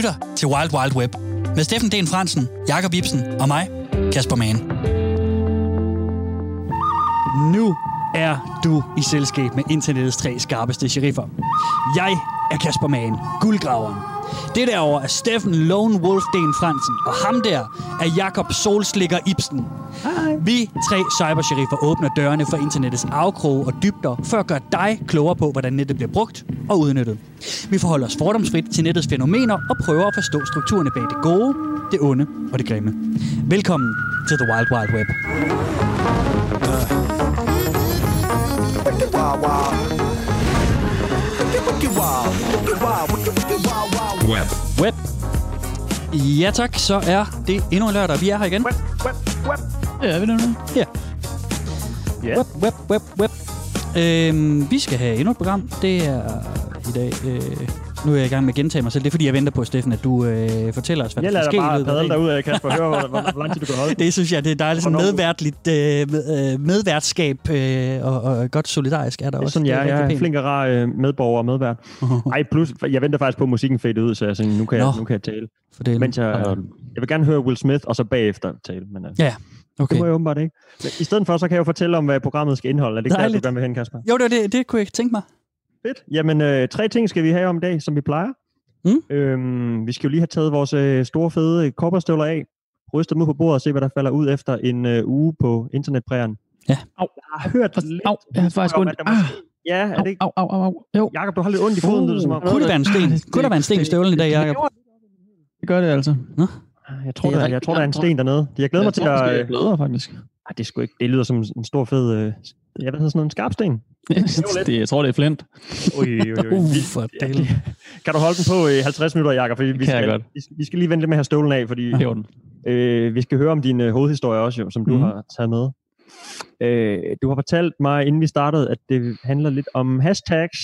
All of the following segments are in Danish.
lytter til Wild Wild Web med Steffen Den Fransen, Jakob Ibsen og mig, Kasper Mann. Nu er du i selskab med internettets tre skarpeste sheriffer. Jeg er Kasper Mann, guldgraveren. Det derovre er Steffen Lone Wolf Den Fransen, og ham der er Jakob Solslikker Ibsen. Hej. Vi tre cybersheriffer åbner dørene for internettets afkroge og dybder, for at gøre dig klogere på, hvordan nettet bliver brugt og udnyttet. Vi forholder os fordomsfrit til nettets fænomener og prøver at forstå strukturerne bag det gode, det onde og det grimme. Velkommen til The Wild Wild Web. Web. Web. Ja tak, så er det endnu en lørdag. Vi er her igen. Web, web, web. Ja, er vi nu? Ja. Ja. Web, web, web, web. Øhm, vi skal have endnu et program. Det er i dag... Øh, nu er jeg i gang med at gentage mig selv. Det er fordi, jeg venter på, Steffen, at du øh, fortæller os, hvad Jeg der lader skal dig ske. i bare padle dagen. derud af, Kasper. Hør, hvor, hvor, hvor lang tid du kan holde. Det synes jeg, det er dejligt. Sådan medværtligt øh, øh, medværtskab øh, og, og godt solidarisk er der Det er også. sådan, Det jeg, jeg er pænt. flink og rar øh, medborger og medvært. Ej, plus, jeg venter faktisk på, at musikken fader ud, så jeg tænkte, nu kan, jeg, Nå. nu kan jeg tale. Mens jeg, øh, jeg vil gerne høre Will Smith, og så bagefter tale. Men øh, Ja, okay. det må jeg åbenbart ikke. Men I stedet for, så kan jeg jo fortælle om, hvad programmet skal indeholde. Er det der, du gerne vil hen, Kasper? Jo, det, det, det kunne jeg ikke tænke mig. Fedt. Jamen, øh, tre ting skal vi have om i dag, som vi plejer. Mm. Øhm, vi skal jo lige have taget vores øh, store, fede kopperstøvler af, rystet dem ud på bordet og se, hvad der falder ud efter en øh, uge på internetprægeren. Ja. Au, jeg har hørt lidt Au, jeg har faktisk ondt. måske... Ja, er det ikke... au, au, au, au. Jo, Jakob, du har lidt ondt i foden, uh, det, som om. Kunne det være en sten? Ah, Kunne der være en sten i støvlen i dag, Jacob? det gør det altså. Jeg tror, Det er der, jeg tror, der er en sten dernede. Jeg glæder mig til jeg tror, at... måske, jeg Øh, bløder, faktisk. ej, det, er sgu ikke, det lyder som en stor fed... Øh, jeg ved sådan noget, en skarp sten. det, jeg tror, det er flint. Ui, ui, ui. Uh, for Ja. Kan du holde den på i 50 minutter, Jakob? Fordi vi kan jeg skal, godt. Vi, vi skal lige vente lidt med at have støvlen af, fordi den. øh, vi skal høre om din øh, hovedhistorie også, jo, som du Mhm. har taget med. Øh, du har fortalt mig, inden vi startede, at det handler lidt om hashtags.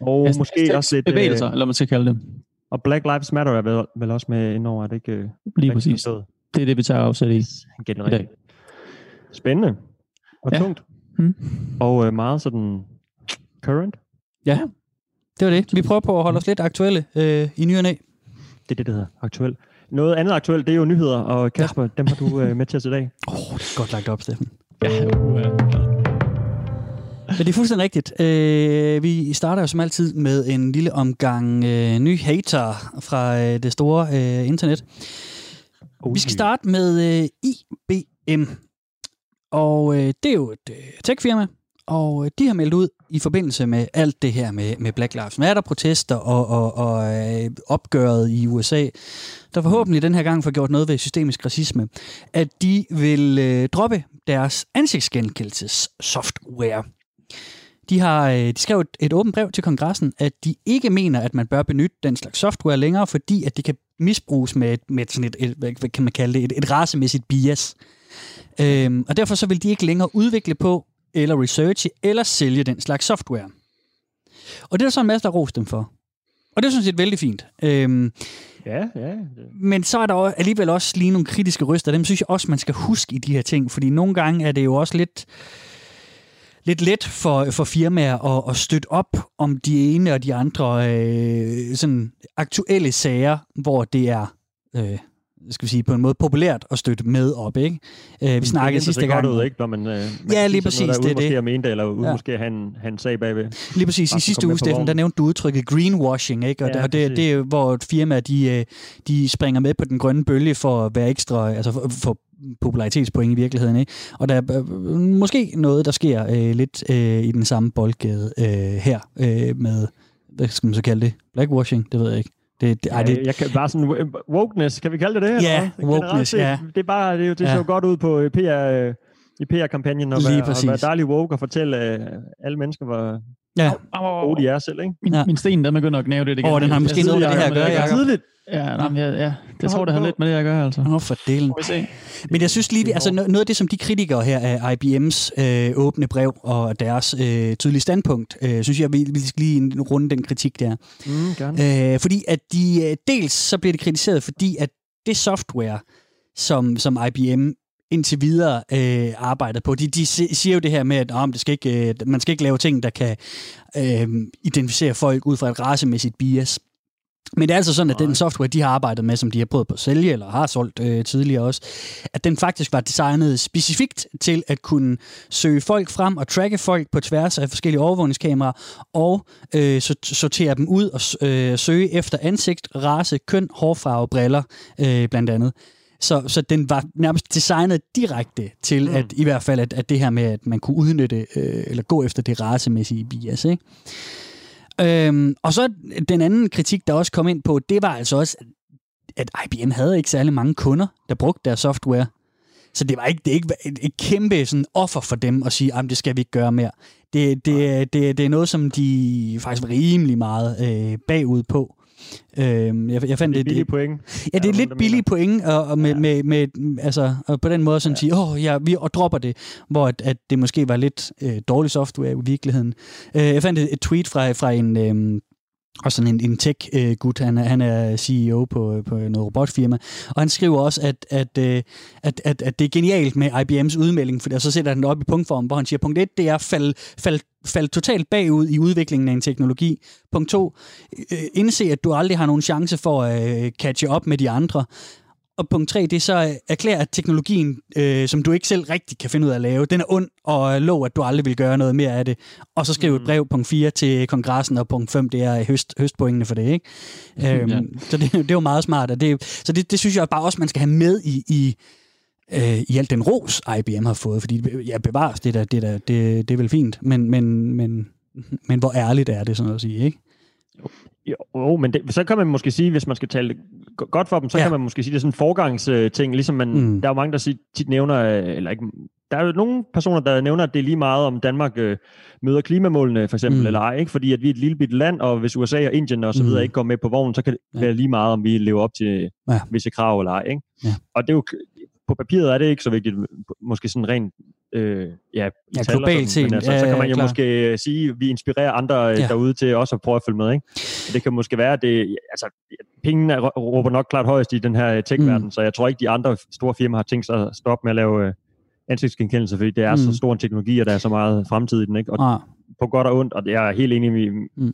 Og Hashtag- måske hashtags også lidt... Bevægelser, eller hvad man skal kalde det. Og Black Lives Matter er vel, vel også med indover, er det ikke? øh, Lige præcis. forstået? Det er det, vi tager afsæt i. Generelt. I. Spændende. Og Ja. tungt. Hmm. Og øh, meget sådan current. Ja, det var det. Vi prøver på at holde os lidt aktuelle øh, i ny og næ. Det er det, der hedder aktuelt. Noget andet aktuelt, det er jo nyheder, og Kasper, ja. dem har du øh, med til os i dag. Åh, oh, det er godt lagt op, Steffen. Ja, uh, Men det er fuldstændig rigtigt. Øh, vi starter jo som altid med en lille omgang øh, ny hater fra øh, det store øh, internet. Vi skal starte med øh, IBM. Og øh, det er jo et øh, techfirma, og øh, de har meldt ud i forbindelse med alt det her med, med Black Lives Matter-protester og, og, og øh, opgøret i USA, der forhåbentlig den her gang får gjort noget ved systemisk racisme, at de vil øh, droppe deres ansigtsgenkendelsessoftware. De, har, øh, de skrev et, et åbent brev til kongressen, at de ikke mener, at man bør benytte den slags software længere, fordi at det kan misbruges med, et, med sådan et, et, hvad kan man kalde det, et, et racemæssigt bias. Øhm, og derfor så vil de ikke længere udvikle på, eller researche, eller sælge den slags software. Og det er der så en masse, der rost dem for. Og det er sådan set vældig fint. Øhm, Ja, ja. men så er der alligevel også lige nogle kritiske ryster. Dem synes jeg også, man skal huske i de her ting. Fordi nogle gange er det jo også lidt, lidt let for, for firmaer at, at støtte op om de ene og de andre øh, sådan aktuelle sager, hvor det er... Øh, skal vi sige, på en måde populært at støtte med op, ikke? Øh, vi snakkede det sidste gang. godt ud, ikke? Når man, øh, man Ja, lige præcis, Noget, der det er måske det. at mene det, eller Ja. måske at have en, have en sag bagved. Lige præcis. Bare I sidste uge, Steffen, der nævnte du udtrykket greenwashing, ikke? Og, Ja, det, og det, præcis. det er hvor et firma, de, øh, de springer med på den grønne bølge for at være ekstra, altså for, for popularitetspoint i virkeligheden, ikke? Og der er øh, måske noget, der sker øh, lidt øh, i den samme boldgade øh, her øh, med, hvad skal man så kalde det? Blackwashing? Det ved jeg ikke. Det, det, ej, det, jeg kan bare sådan øh, wokeness, kan vi kalde det det? eller Ja? Generelt wokeness, set, ja. Det er bare, det, er jo- det ser jo godt ud på øh, PR, øh, i PR-kampagnen, og være, og være dejlig woke og fortælle øh, alle mennesker, hvor ja. gode de er selv, ikke? min, Ja. min sten, den begynder at gnave lidt igen. Åh, den har måske Jeg noget med det her at gøre, Jacob. Tidligt. Ja, nej, men jeg, ja, det tror det har lidt med det at gøre, altså. Åh, for delen. Må vi se. Men jeg synes lige, altså no- noget af det, som de kritikere her af IBM's øh, åbne brev og deres øh, tydelige standpunkt, øh, synes jeg, vi, vi skal lige runde den kritik der. Mm, gerne. Øh, fordi at de, øh, dels så bliver det kritiseret, fordi at det software, som, som IBM indtil videre øh, arbejdet på. De, de si- siger jo det her med, at oh, det skal ikke, øh, man skal ikke lave ting, der kan øh, identificere folk ud fra et racemæssigt bias. Men det er altså sådan, at den software, de har arbejdet med, som de har prøvet på at sælge, eller har solgt øh, tidligere også, at den faktisk var designet specifikt til at kunne søge folk frem og tracke folk på tværs af forskellige overvågningskameraer, og øh, sortere dem ud og øh, søge efter ansigt, race, køn, hårfarve, briller, øh, blandt andet. Så, så den var nærmest designet direkte til, mm. at i hvert fald, at, at det her med, at man kunne udnytte, øh, eller gå efter det racemæssige bias, ikke? Øhm, og så den anden kritik, der også kom ind på, det var altså også, at IBM havde ikke særlig mange kunder, der brugte deres software. Så det var ikke, det ikke et, et kæmpe sådan, offer for dem at sige, at det skal vi ikke gøre mere. Det, det, det, det er noget, som de faktisk var rimelig meget øh, bagud på. Øh, jeg, jeg fandt det er billige point. Ja, det er, er lidt billige point, og, og med, ja. med, med, altså, og på den måde sådan ja. sige, åh, oh, ja, vi og dropper det, hvor at, at det måske var lidt øh, dårlig software i virkeligheden. Øh, jeg fandt et, et tweet fra, fra en, øh, og sådan en, en tech-gut, han, han er CEO på, på noget robotfirma, og han skriver også, at, at, øh, at, at, at det er genialt med IBM's udmelding, for så sætter han det op i punktform, hvor han siger, punkt 1, det er fald, fald, fald totalt bagud i udviklingen af en teknologi. Punkt 2, øh, indse, at du aldrig har nogen chance for at øh, catche op med de andre. Og punkt 3, det er så erklære, at teknologien, øh, som du ikke selv rigtig kan finde ud af at lave, den er ond, og lov, at du aldrig vil gøre noget mere af det. Og så skrive mm. et brev, punkt 4, til kongressen, og punkt 5, det er høst, høstpoengene for det. Ikke? øhm, ja. Så det, det er jo meget smart. Og det, så det, det synes jeg bare også, man skal have med i, i, øh, i alt den ros, IBM har fået. Fordi ja, bevares, det, der, det, der, det, det er vel fint, men, men, men, men hvor ærligt er det sådan at sige, ikke? Jo, men det, så kan man måske sige, hvis man skal tale godt for dem, så ja. kan man måske sige, det er sådan en forgangsting, ligesom man, mm. der er jo mange, der tit nævner, øh, eller ikke, der er jo nogle personer, der nævner, at det er lige meget, om Danmark øh, møder klimamålene, for eksempel, mm. eller ej, ikke? fordi at vi er et lille bit land, og hvis USA og Indien og så videre mm. ikke går med på vognen, så kan det ja. være lige meget, om vi lever op til ja. visse krav eller ej. Ikke? Ja. Og det er jo, på papiret er det ikke så vigtigt, måske sådan rent øh, ja, ja globalt set. Men altså, ja, så kan man jo klar. måske sige, at vi inspirerer andre øh, ja. derude til også at prøve at følge med. Ikke? Det kan måske være, at det, altså, pengene råber nok klart højst i den her tech-verden, mm. så jeg tror ikke, de andre store firmaer har tænkt sig at stoppe med at lave øh, ansigtsgenkendelse, fordi det er mm. så stor en teknologi, og der er så meget fremtid i den. Ikke? Og ah. På godt og ondt, og jeg er helt enig med, mm.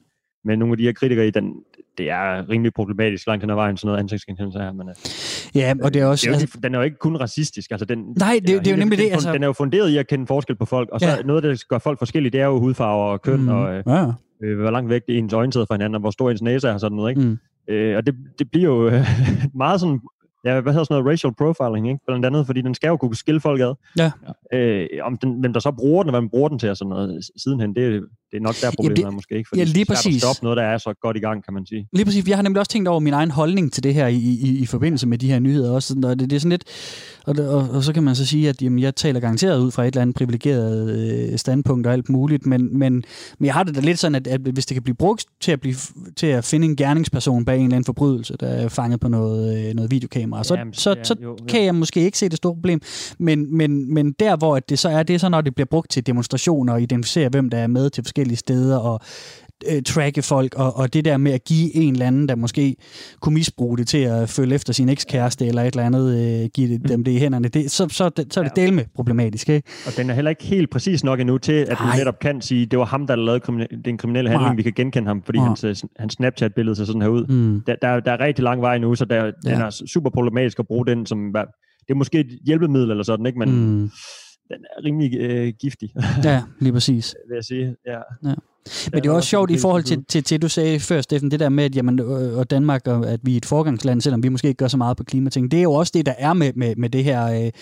Med nogle af de her kritikere i den, det er rimelig problematisk langt hen ad vejen, sådan noget ansigtsgenkendelse her. Men, øh, ja, og det er også... Det er jo, altså, den er jo ikke kun racistisk. Altså, den, nej, det, det er jo nemlig den, det. Altså... Den er jo funderet i at kende forskel på folk, og så ja. noget, der gør folk forskellige, det er jo hudfarve og køn, mm. og øh, ja. øh, hvor langt væk ens øjne sidder fra hinanden, og hvor stor ens næse er, og sådan noget. Ikke? Mm. Øh, og det, det bliver jo øh, meget sådan ja, hvad hedder sådan noget, racial profiling, ikke? blandt andet, fordi den skal jo kunne skille folk ad. Ja. Øh, om den, hvem der så bruger den, og hvad man bruger den til, og sådan noget sidenhen, det, det er nok der problemet er måske ikke, fordi ja, lige det er at stoppe noget, der er så godt i gang, kan man sige. Lige præcis. Jeg har nemlig også tænkt over min egen holdning til det her i, i, i forbindelse med de her nyheder også, og det, det er sådan lidt, og, og, og så kan man så sige, at jamen, jeg taler garanteret ud fra et eller andet privilegeret øh, standpunkt og alt muligt, men, men, men jeg har det da lidt sådan, at, at hvis det kan blive brugt til at, blive, til at finde en gerningsperson bag en eller anden forbrydelse, der er fanget på noget, øh, noget videokamera, så, Jamen, så, ja, så jo, jo. kan jeg måske ikke se det store problem. Men, men, men der, hvor det så er, det er så, når det bliver brugt til demonstrationer og identificere, hvem der er med til forskellige steder, og øh, tracke folk, og, og det der med at give en eller anden, der måske kunne misbruge det til at følge efter sin ekskæreste eller et eller andet, øh, give det, dem det i hænderne, det, så, så, så, så er det ja. del med problematisk. Ikke? Og den er heller ikke helt præcis nok endnu til, at du netop kan sige, det var ham, der lavede kriminelle, den kriminelle handling, Nej. vi kan genkende ham, fordi Nej. hans, øh, hans Snapchat-billede ser sådan her ud. Mm. Der, der, der er rigtig lang vej nu, så der, ja. den er super problematisk at bruge den som, det er måske et hjælpemiddel eller sådan, ikke? men mm. Den er rimelig øh, giftig. ja, lige præcis. Vil jeg sige, ja. ja. Men det er også sjovt i forhold til, til, til, du sagde før, Steffen, det der med, at jamen, øh, og Danmark, og at vi er et forgangsland, selvom vi måske ikke gør så meget på klimating. Det er jo også det, der er med, med, med det her,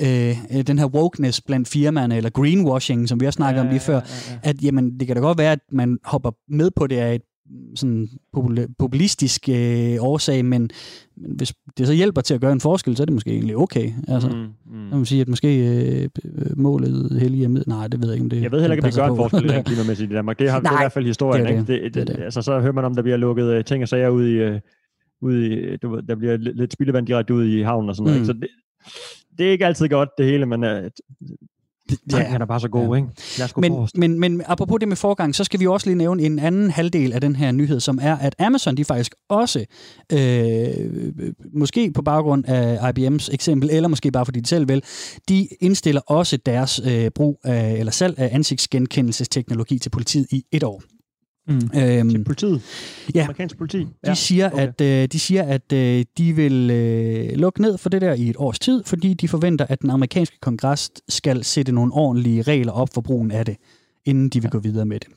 øh, øh, den her wokeness blandt firmaerne, eller greenwashing, som vi også snakkede ja, om lige før, ja, ja, ja. at jamen, det kan da godt være, at man hopper med på det af et sådan populistisk øh, årsag, men, men hvis det så hjælper til at gøre en forskel, så er det måske egentlig okay. Altså, mm, mm. man sige, at måske øh, målet hellige med. Nej, det ved jeg ikke, om det Jeg ved heller ikke, om det gør en forskel i klimamæssigt i Danmark. Det har Nej, det i hvert fald historien. Det det. Ikke? Det, det, det, det. Altså, så hører man om, der bliver lukket uh, ting og sager ud i, uh, ud i du, der bliver lidt, lidt spildevand direkte ud i havnen og sådan noget. Mm. Ikke? Så det, det er ikke altid godt, det hele, men uh, Tanken ja. er bare så god, ja. ikke? Lad os gå men, men, men apropos det med forgang, så skal vi også lige nævne en anden halvdel af den her nyhed, som er, at Amazon de faktisk også, øh, måske på baggrund af IBM's eksempel, eller måske bare fordi de selv vil, de indstiller også deres øh, brug af, eller salg af ansigtsgenkendelsesteknologi til politiet i et år. Mm. Øhm, til politiet? Ja. Amerikansk politi? De siger, okay. at, øh, de siger, at øh, de vil øh, lukke ned for det der i et års tid, fordi de forventer, at den amerikanske kongres skal sætte nogle ordentlige regler op for brugen af det, inden de vil ja. gå videre med det.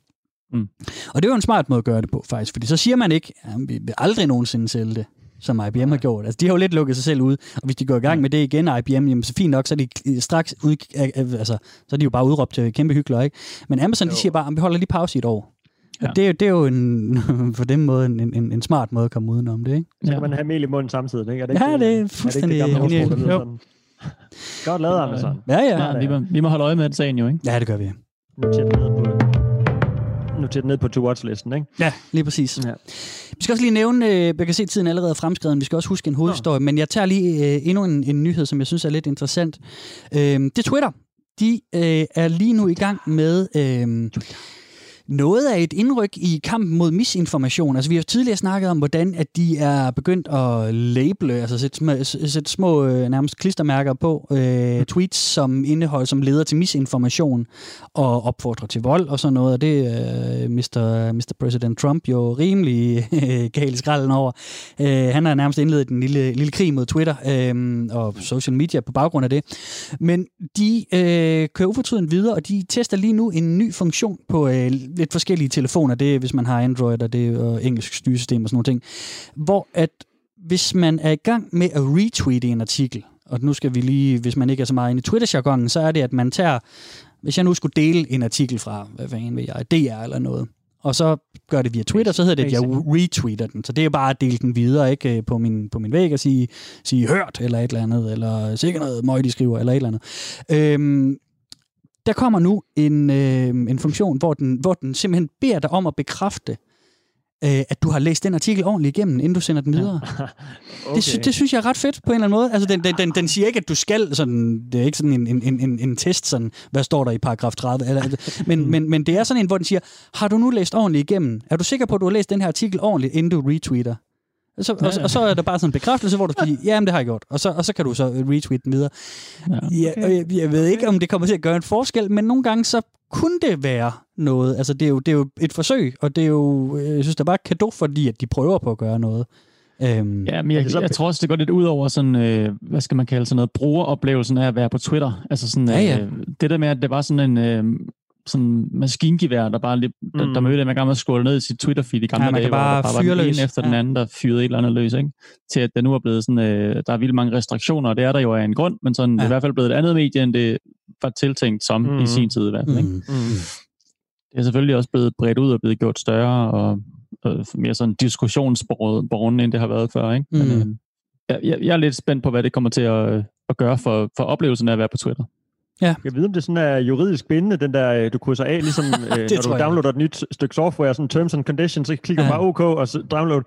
Mm. Og det er jo en smart måde at gøre det på, faktisk, fordi så siger man ikke, at vi vil aldrig nogensinde sælge det som IBM Nej. har gjort. Altså, de har jo lidt lukket sig selv ud, og hvis de går i gang med det igen, IBM, jamen, så fint nok, så er de straks ud, altså, så er de jo bare udråbt til kæmpe hyggelige, ikke? Men Amazon, jo. de siger bare, at vi holder lige pause i et år. Ja. Og det, er, det er jo en, for dem måde en, en, en smart måde at komme udenom det, ikke? Så kan ja. man have mel i munden samtidig, ikke? Er det ikke ja, det er fuldstændig... Er det ikke det gamle Godt lavet, Amazon. Ja, ja. ja vi, må, vi må holde øje med den sagen jo, ikke? Ja, det gør vi. Noter den ned på, den ned på to-watch-listen, ikke? Ja, lige præcis. Ja. Vi skal også lige nævne, øh, jeg kan se, at tiden er allerede fremskreden, vi skal også huske en hovedhistorie, ja. men jeg tager lige øh, endnu en, en nyhed, som jeg synes er lidt interessant. Øh, det er Twitter. De øh, er lige nu i gang med... Øh, noget af et indryk i kampen mod misinformation. Altså, vi har tidligere snakket om, hvordan at de er begyndt at label, altså sætte, små, sætte små øh, nærmest klistermærker på øh, mm. tweets, som indeholder, som leder til misinformation og opfordrer til vold og sådan noget. Og det er øh, Mr. Mr. President Trump jo rimelig øh, gal i skralden over. Øh, han har nærmest indledet en lille, lille krig mod Twitter øh, og social media på baggrund af det. Men de øh, kører ufortrydent videre, og de tester lige nu en ny funktion på øh, lidt forskellige telefoner, det er, hvis man har Android og det og engelsk styresystem og sådan nogle ting, hvor at hvis man er i gang med at retweete en artikel, og nu skal vi lige, hvis man ikke er så meget inde i Twitter-jargonen, så er det, at man tager, hvis jeg nu skulle dele en artikel fra, hvad fanden ved jeg, DR eller noget, og så gør det via Twitter, så hedder det, at jeg retweeter den. Så det er bare at dele den videre ikke på min, på min væg og sige, sige hørt eller et eller andet, eller sikkert noget møg, de skriver, eller et eller andet. Øhm, der kommer nu en, øh, en funktion, hvor den, hvor den simpelthen beder dig om at bekræfte, øh, at du har læst den artikel ordentligt igennem, inden du sender den videre. Ja. okay. det, det synes jeg er ret fedt på en eller anden måde. Altså, den, den, den, den siger ikke, at du skal, sådan, det er ikke sådan en, en, en, en test, sådan, hvad står der i paragraf 30, eller, men, men, men det er sådan en, hvor den siger, har du nu læst ordentligt igennem? Er du sikker på, at du har læst den her artikel ordentligt, inden du retweeter? Så, ja, ja. Og, og så er der bare sådan en bekræftelse, hvor du skal sige, ja, det har jeg gjort. Og så, og så kan du så retweet den videre. Ja, okay. ja, jeg, jeg ved ikke, om det kommer til at gøre en forskel, men nogle gange så kunne det være noget. Altså, det er jo, det er jo et forsøg, og det er jo, jeg synes, det er bare kado, fordi at de prøver på at gøre noget. Øhm, ja, men jeg, jeg, jeg tror også, det går lidt ud over sådan, øh, hvad skal man kalde sådan noget, brugeroplevelsen af at være på Twitter. Altså sådan, ja, ja. Øh, det der med, at det var sådan en, øh, sådan maskingevær, der bare lige, der, mm. der mødte, man gerne skåle ned i sit Twitter-feed i gamle ja, dage, bare hvor der bare var den ene efter ja. den anden, der fyrede et eller andet løs, ikke? til at det nu er blevet sådan, øh, der er vildt mange restriktioner, og det er der jo af en grund, men sådan, ja. det er i hvert fald blevet et andet medie, end det var tiltænkt som mm. i sin tid i hvert fald. Ikke? Mm. mm. Det er selvfølgelig også blevet bredt ud og blevet gjort større, og, og mere sådan diskussionsborgen, end det har været før. Ikke? Mm. Men, øh, jeg, jeg er lidt spændt på, hvad det kommer til at, at gøre for, for oplevelsen af at være på Twitter. Ja. Jeg ved, om det sådan er juridisk bindende, den der, øh, du krydser af, ligesom øh, når du downloader et nyt stykke software, sådan terms and conditions, så klikker ja. bare OK, og så download.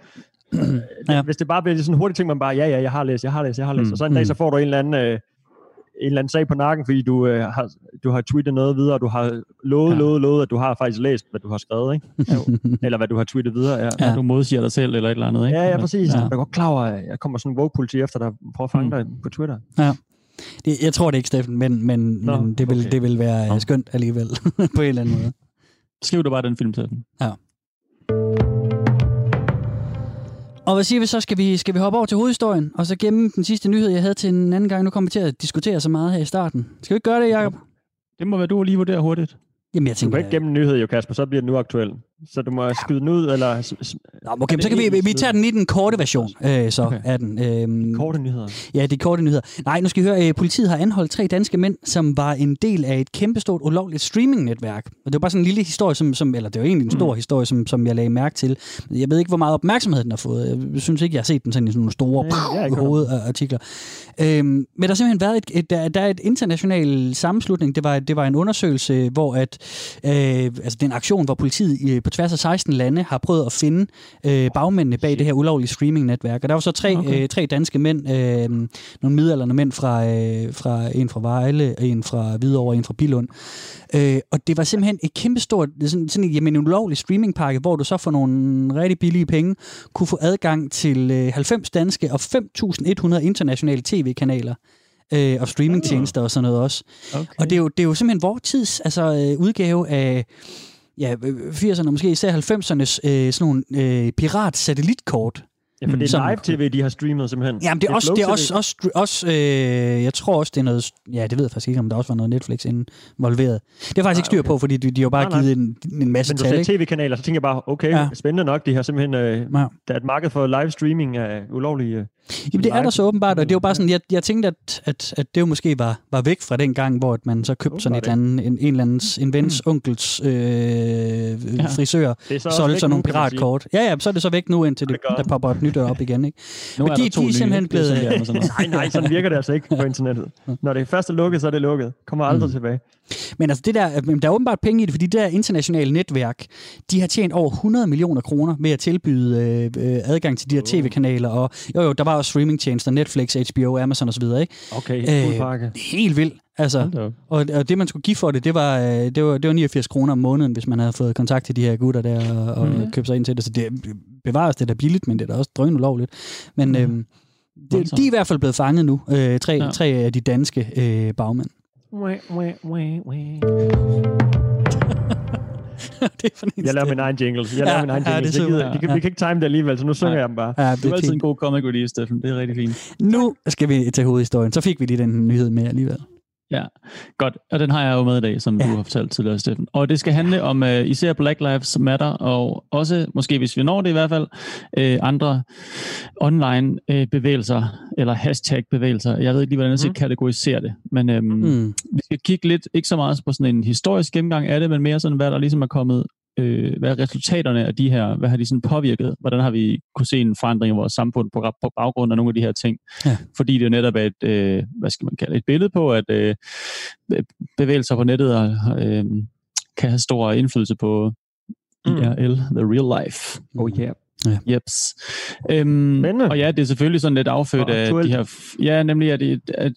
ja. Hvis det bare bliver sådan en hurtig ting, man bare, ja, ja, jeg har læst, jeg har læst, jeg har læst, mm. og så en dag, mm. så får du en eller anden... Øh, en eller anden sag på nakken, fordi du, øh, har, du har tweetet noget videre, og du har lovet, ja. lovet, lovet, at du har faktisk læst, hvad du har skrevet, ikke? eller hvad du har tweetet videre. Ja. ja. Du modsiger dig selv, eller et eller andet, ikke? Ja, ja, præcis. Ja. Jeg er godt klar over, at jeg kommer sådan en woke-politi efter dig, prøver at fange mm. dig på Twitter. Ja. Det, jeg tror det ikke, Steffen, men, men, Nå, men det, vil, okay. det vil være Nå. skønt alligevel, på en eller anden måde. Skriv du bare den film til den. Ja. Og hvad siger vi så? Skal vi, skal vi hoppe over til hovedhistorien, og så gemme den sidste nyhed, jeg havde til en anden gang. Nu kommer vi til at diskutere så meget her i starten. Skal vi ikke gøre det, Jacob? Det må være du lige vurdere hurtigt. Jamen, jeg tænker, du kan ikke gemme en nyhed, jo Kasper, så bliver den nu aktuel. Så du må skyde den ud, eller... Nå, okay, så kan vi, vi tager den i den korte version, øh, så okay. er den. Øhm, korte nyheder? Ja, det er korte nyheder. Nej, nu skal vi høre, øh, politiet har anholdt tre danske mænd, som var en del af et kæmpestort ulovligt streamingnetværk. Og det var bare sådan en lille historie, som, som eller det var egentlig en stor mm. historie, som, som jeg lagde mærke til. Jeg ved ikke, hvor meget opmærksomhed den har fået. Jeg synes ikke, jeg har set den sådan i sådan nogle store ja, hovedartikler. Øhm, men der har simpelthen været et, et, der, der er et international sammenslutning. Det var, det var en undersøgelse, hvor at, øh, altså det er en aktion, hvor politiet øh, på tværs af 16 lande har prøvet at finde øh, bagmændene bag det her ulovlige streaming-netværk. Og der var så tre, okay. øh, tre danske mænd, øh, nogle midalderne mænd fra, øh, fra en fra Vejle, en fra Hvidovre, en fra Bilund. Øh, og det var simpelthen et kæmpestort, sådan, sådan jamen, en ulovlig streamingpakke, hvor du så for nogle rigtig billige penge kunne få adgang til øh, 90 danske og 5.100 internationale tv-kanaler øh, og streamingtjenester og sådan noget også. Okay. Og det er, jo, det er jo simpelthen vores tids altså, øh, udgave af ja, øh, 80'erne, måske især 90'ernes øh, sådan nogle øh, pirat-satellitkort, Ja, for det er live-tv, de har streamet simpelthen. Ja, men det er, også, det er også, også, også øh, jeg tror også, det er noget, ja, det ved jeg faktisk ikke, om der også var noget Netflix involveret. Det er faktisk nej, ikke styr okay. på, fordi de, de har bare nej, nej. givet en, en masse tal. Men du sagde tv-kanaler, så tænker jeg bare, okay, ja. spændende nok, de har simpelthen, øh, ja. der er et marked for live streaming af ulovlige... Øh, Jamen det er der så åbenbart, og det er jo bare sådan, jeg, jeg tænkte, at, at, at det jo måske var, var væk fra den gang, hvor man så købte sådan et eller andet, en, en eller anden, en vens mm. onkels øh, ja. frisør, så solgte sådan nogle piratkort. Ja, ja, så er det så væk nu, indtil det, der popper et nyt op igen. Ikke? Nu Men de, de, de er simpelthen blevet... nej, nej, sådan virker det altså ikke på internettet. Når det først er lukket, så er det lukket. Kommer aldrig mm. tilbage. Men altså det der, der er åbenbart penge i det, fordi det der internationale netværk, de har tjent over 100 millioner kroner ved at tilbyde øh, øh adgang til de her tv-kanaler, og jo jo, der var også streamingtjenester, Netflix, HBO, Amazon osv., ikke? Okay, øh, pakke. Helt vildt. Altså, og, og det, man skulle give for det, det var, øh, det var, det var 89 kroner om måneden, hvis man havde fået kontakt til de her gutter der og, og mm. købt sig ind til det. Så det bevares det da billigt, men det er da også drøn ulovligt. Men mm. øhm, det, de er i hvert fald blevet fanget nu, øh, tre, ja. tre af de danske øh, bagmænd. det er jeg laver min egen jingle. Jeg laver ja, min egen jingle. Ja, det gider, de kan, vi kan ikke time det alligevel, så nu synger ja. jeg dem bare. Ja, det er, er altid en god comic relief, Steffen. Det er rigtig fint. Nu skal vi til hovedhistorien. Så fik vi lige den nyhed med alligevel. Ja, godt. Og den har jeg jo med i dag, som ja. du har fortalt tidligere, Steffen. Og det skal handle om uh, især Black Lives Matter, og også, måske hvis vi når det i hvert fald, uh, andre online uh, bevægelser, eller hashtag-bevægelser. Jeg ved ikke lige, hvordan jeg skal mm. kategorisere det, men um, mm. vi skal kigge lidt, ikke så meget på sådan en historisk gennemgang af det, men mere sådan, hvad der ligesom er kommet øh, hvad er resultaterne af de her, hvad har de sådan påvirket? Hvordan har vi kunne se en forandring i vores samfund på, på baggrund af nogle af de her ting? Ja. Fordi det jo netop er et, øh, hvad skal man kalde et billede på, at øh, bevægelser på nettet øh, kan have stor indflydelse på mm. IRL, the real life. Oh yeah. Ja. Jeps. Øhm, og ja, det er selvfølgelig sådan lidt affødt af de her... Ja, nemlig at det, at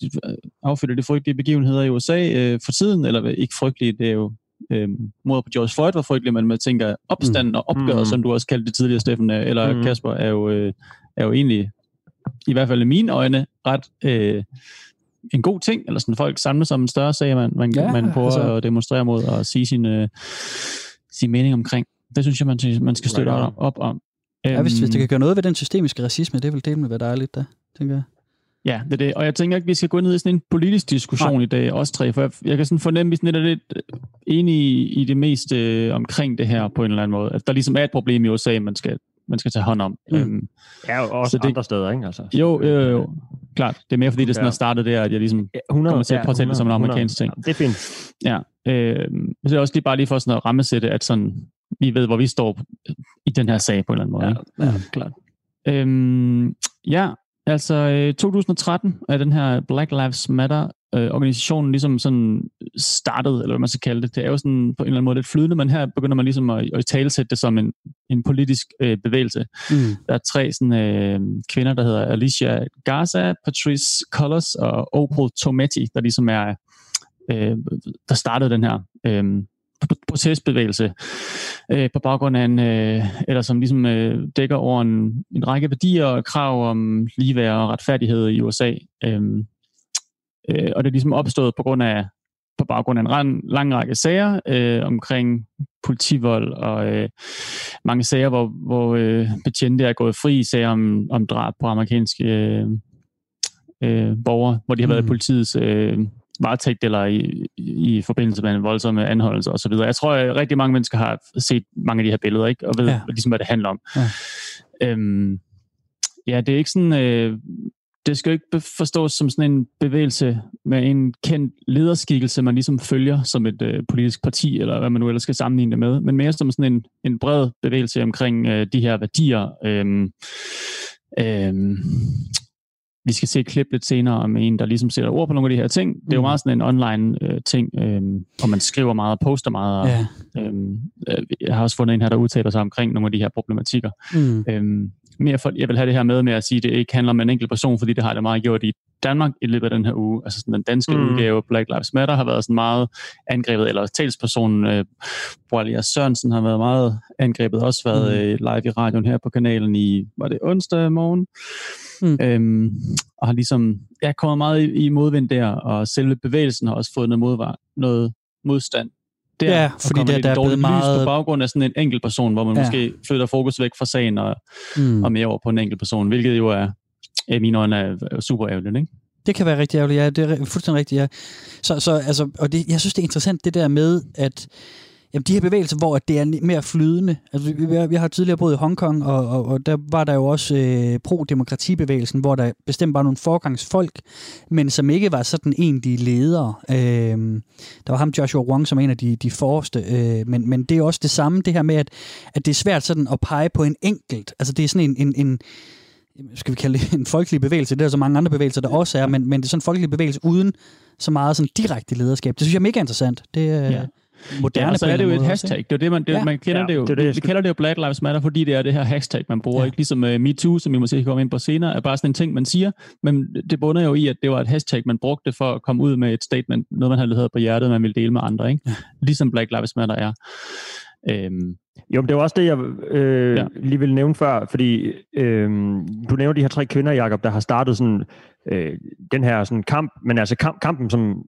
affødt af de frygtelige begivenheder i USA øh, for tiden, eller ikke frygtelige, det er jo øh, mod på George Floyd var frygtelig, men man tænker opstanden og opgøret, mm. som du også kaldte det tidligere, Steffen, øh, eller mm. Kasper, er jo, øh, er jo egentlig, i hvert fald i mine øjne, ret øh, en god ting, eller sådan folk samles om en større sag, man, man, ja, man prøver altså. at demonstrere mod og sige sin, øh, sin mening omkring. Det synes jeg, man, man skal støtte right op, om. Ja, hvis, hvis det øhm. kan gøre noget ved den systemiske racisme, det vil det med være dejligt, der, tænker jeg. Ja, det er det. Og jeg tænker ikke, vi skal gå ned i sådan en politisk diskussion Nej. i dag, også tre, for jeg, jeg kan sådan fornemme, at vi er lidt enige i, i det meste øh, omkring det her på en eller anden måde. At der ligesom er et problem i USA, man skal, man skal tage hånd om. Mm. Øhm, ja, og også så det, andre steder, ikke? Altså, jo, jo, jo, klart. Det er mere fordi, det sådan har startet der, at jeg ligesom ja, 100, kommer til at påtale ja, det som en amerikansk ting. Ja, det er fint. Ja, øh, så det er også lige bare lige for sådan at rammesætte, at sådan, vi ved, hvor vi står i den her sag på en eller anden måde. Ja, ikke? ja klart. Øhm, ja, Altså 2013 øh, er den her Black Lives Matter øh, organisationen ligesom sådan startet, eller hvad man skal kalde det. Det er jo sådan på en eller anden måde lidt flydende, men her begynder man ligesom at, at talesætte det som en, en politisk øh, bevægelse. Mm. Der er tre sådan, øh, kvinder, der hedder Alicia Garza, Patrice Colors og Opal Tometi, der ligesom er, øh, der startede den her øh, protestbevægelse øh, på baggrund af en, øh, eller som ligesom øh, dækker over en, en række værdier og krav om ligeværd og retfærdighed i USA. Øh, øh, og det er ligesom opstået på grund af på baggrund af en ran, lang række sager øh, omkring politivold og øh, mange sager, hvor, hvor øh, betjente er gået fri, sager om, om drab på amerikanske øh, øh, borgere, hvor de har været mm. politiets øh, varetægt eller i, i forbindelse med en voldsom anholdelse osv. Jeg tror, at rigtig mange mennesker har set mange af de her billeder, ikke? og ved ja. ligesom, hvad det handler om. Ja, øhm, ja det er ikke sådan... Øh, det skal jo ikke forstås som sådan en bevægelse med en kendt lederskikkelse, man ligesom følger som et øh, politisk parti, eller hvad man nu ellers skal sammenligne det med, men mere som sådan en, en bred bevægelse omkring øh, de her værdier. Øh, øh, vi skal se et klip lidt senere om en, der ligesom sætter ord på nogle af de her ting. Det er jo mm. meget sådan en online øh, ting, øh, og man skriver meget og poster meget. Og, ja. Øhm, øh, jeg har også fundet en her, der udtaler sig omkring nogle af de her problematikker. Mm. Øh, mere for, jeg vil have det her med med at sige, at det ikke handler om en enkelt person, fordi det har det meget gjort i Danmark i løbet af den her uge. Altså sådan, den danske mm. udgave Black Lives Matter har været sådan meget angrebet, eller talspersonen øh, Boalias Sørensen har været meget angrebet, også været mm. øh, live i radioen her på kanalen i, var det onsdag morgen? Mm. Øhm, og har ligesom ja, kommet meget i, i modvind der, og selve bevægelsen har også fået noget, modvar, noget modstand der. Ja, fordi der, der er blevet meget... på baggrund af sådan en enkelt person, hvor man ja. måske flytter fokus væk fra sagen og, mm. og mere over på en enkelt person, hvilket jo er, i mine øjne, er super ærgerligt, ikke? Det kan være rigtig ærgerligt, ja. Det er fuldstændig rigtigt, ja. Så, så altså, og det, jeg synes, det er interessant, det der med, at Jamen, de her bevægelser, hvor det er mere flydende. Altså, vi, vi har tidligere boet i Hongkong, og, og, og der var der jo også øh, pro-demokratibevægelsen, hvor der bestemt var nogle forgangsfolk, men som ikke var sådan egentlige ledere. Øh, der var ham Joshua Wong som en af de, de forreste, øh, men, men det er også det samme, det her med, at, at det er svært sådan at pege på en enkelt. Altså, det er sådan en, en, en skal vi kalde det en folkelig bevægelse, det er så mange andre bevægelser, der også er, men, men det er sådan en folkelig bevægelse uden så meget sådan direkte lederskab. Det synes jeg er mega interessant. Det, ja moderne ja, så er det jo et hashtag. Det er det, man, det, ja. man kender ja, det jo. Det, det, vi kalder det jo Black Lives Matter, fordi det er det her hashtag, man bruger. Ja. Ikke? Ligesom uh, MeToo, som vi måske komme ind på senere, er bare sådan en ting, man siger. Men det bunder jo i, at det var et hashtag, man brugte for at komme ud med et statement, noget man havde på hjertet, man ville dele med andre. Ikke? Ja. Ligesom Black Lives Matter er. Øhm, jo, men det var også det, jeg øh, ja. lige ville nævne før, fordi øh, du nævnte de her tre kvinder, Jacob, der har startet sådan, øh, den her sådan kamp, men altså kamp, kampen, som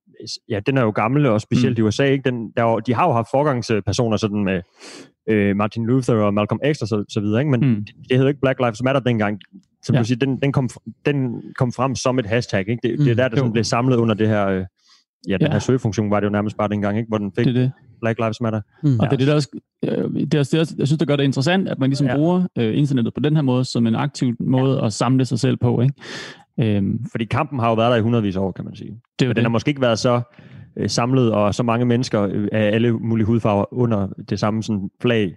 ja, den er jo gammel, og specielt mm. i USA, ikke? Den, der, de har jo haft forgangspersoner sådan med øh, Martin Luther og Malcolm X og så, så videre, ikke? men mm. det, det hed ikke Black Lives Matter dengang. Som ja. du siger, den, den, kom, den kom frem som et hashtag. Ikke? Det, mm. det er der, der sådan blev samlet under det her... Øh, ja, den ja. her søgefunktion var det jo nærmest bare dengang, ikke? hvor den fik det det. Black Lives Matter. Mm. Og det er det, der også, øh, det er også, det jeg synes, det gør det interessant, at man ligesom ja. bruger øh, internettet på den her måde, som en aktiv måde ja. at samle sig selv på. Ikke? Øhm, Fordi kampen har jo været der i hundredvis af år, kan man sige. Det Men den har måske ikke været så øh, samlet, og så mange mennesker øh, af alle mulige hudfarver under det samme sådan, flag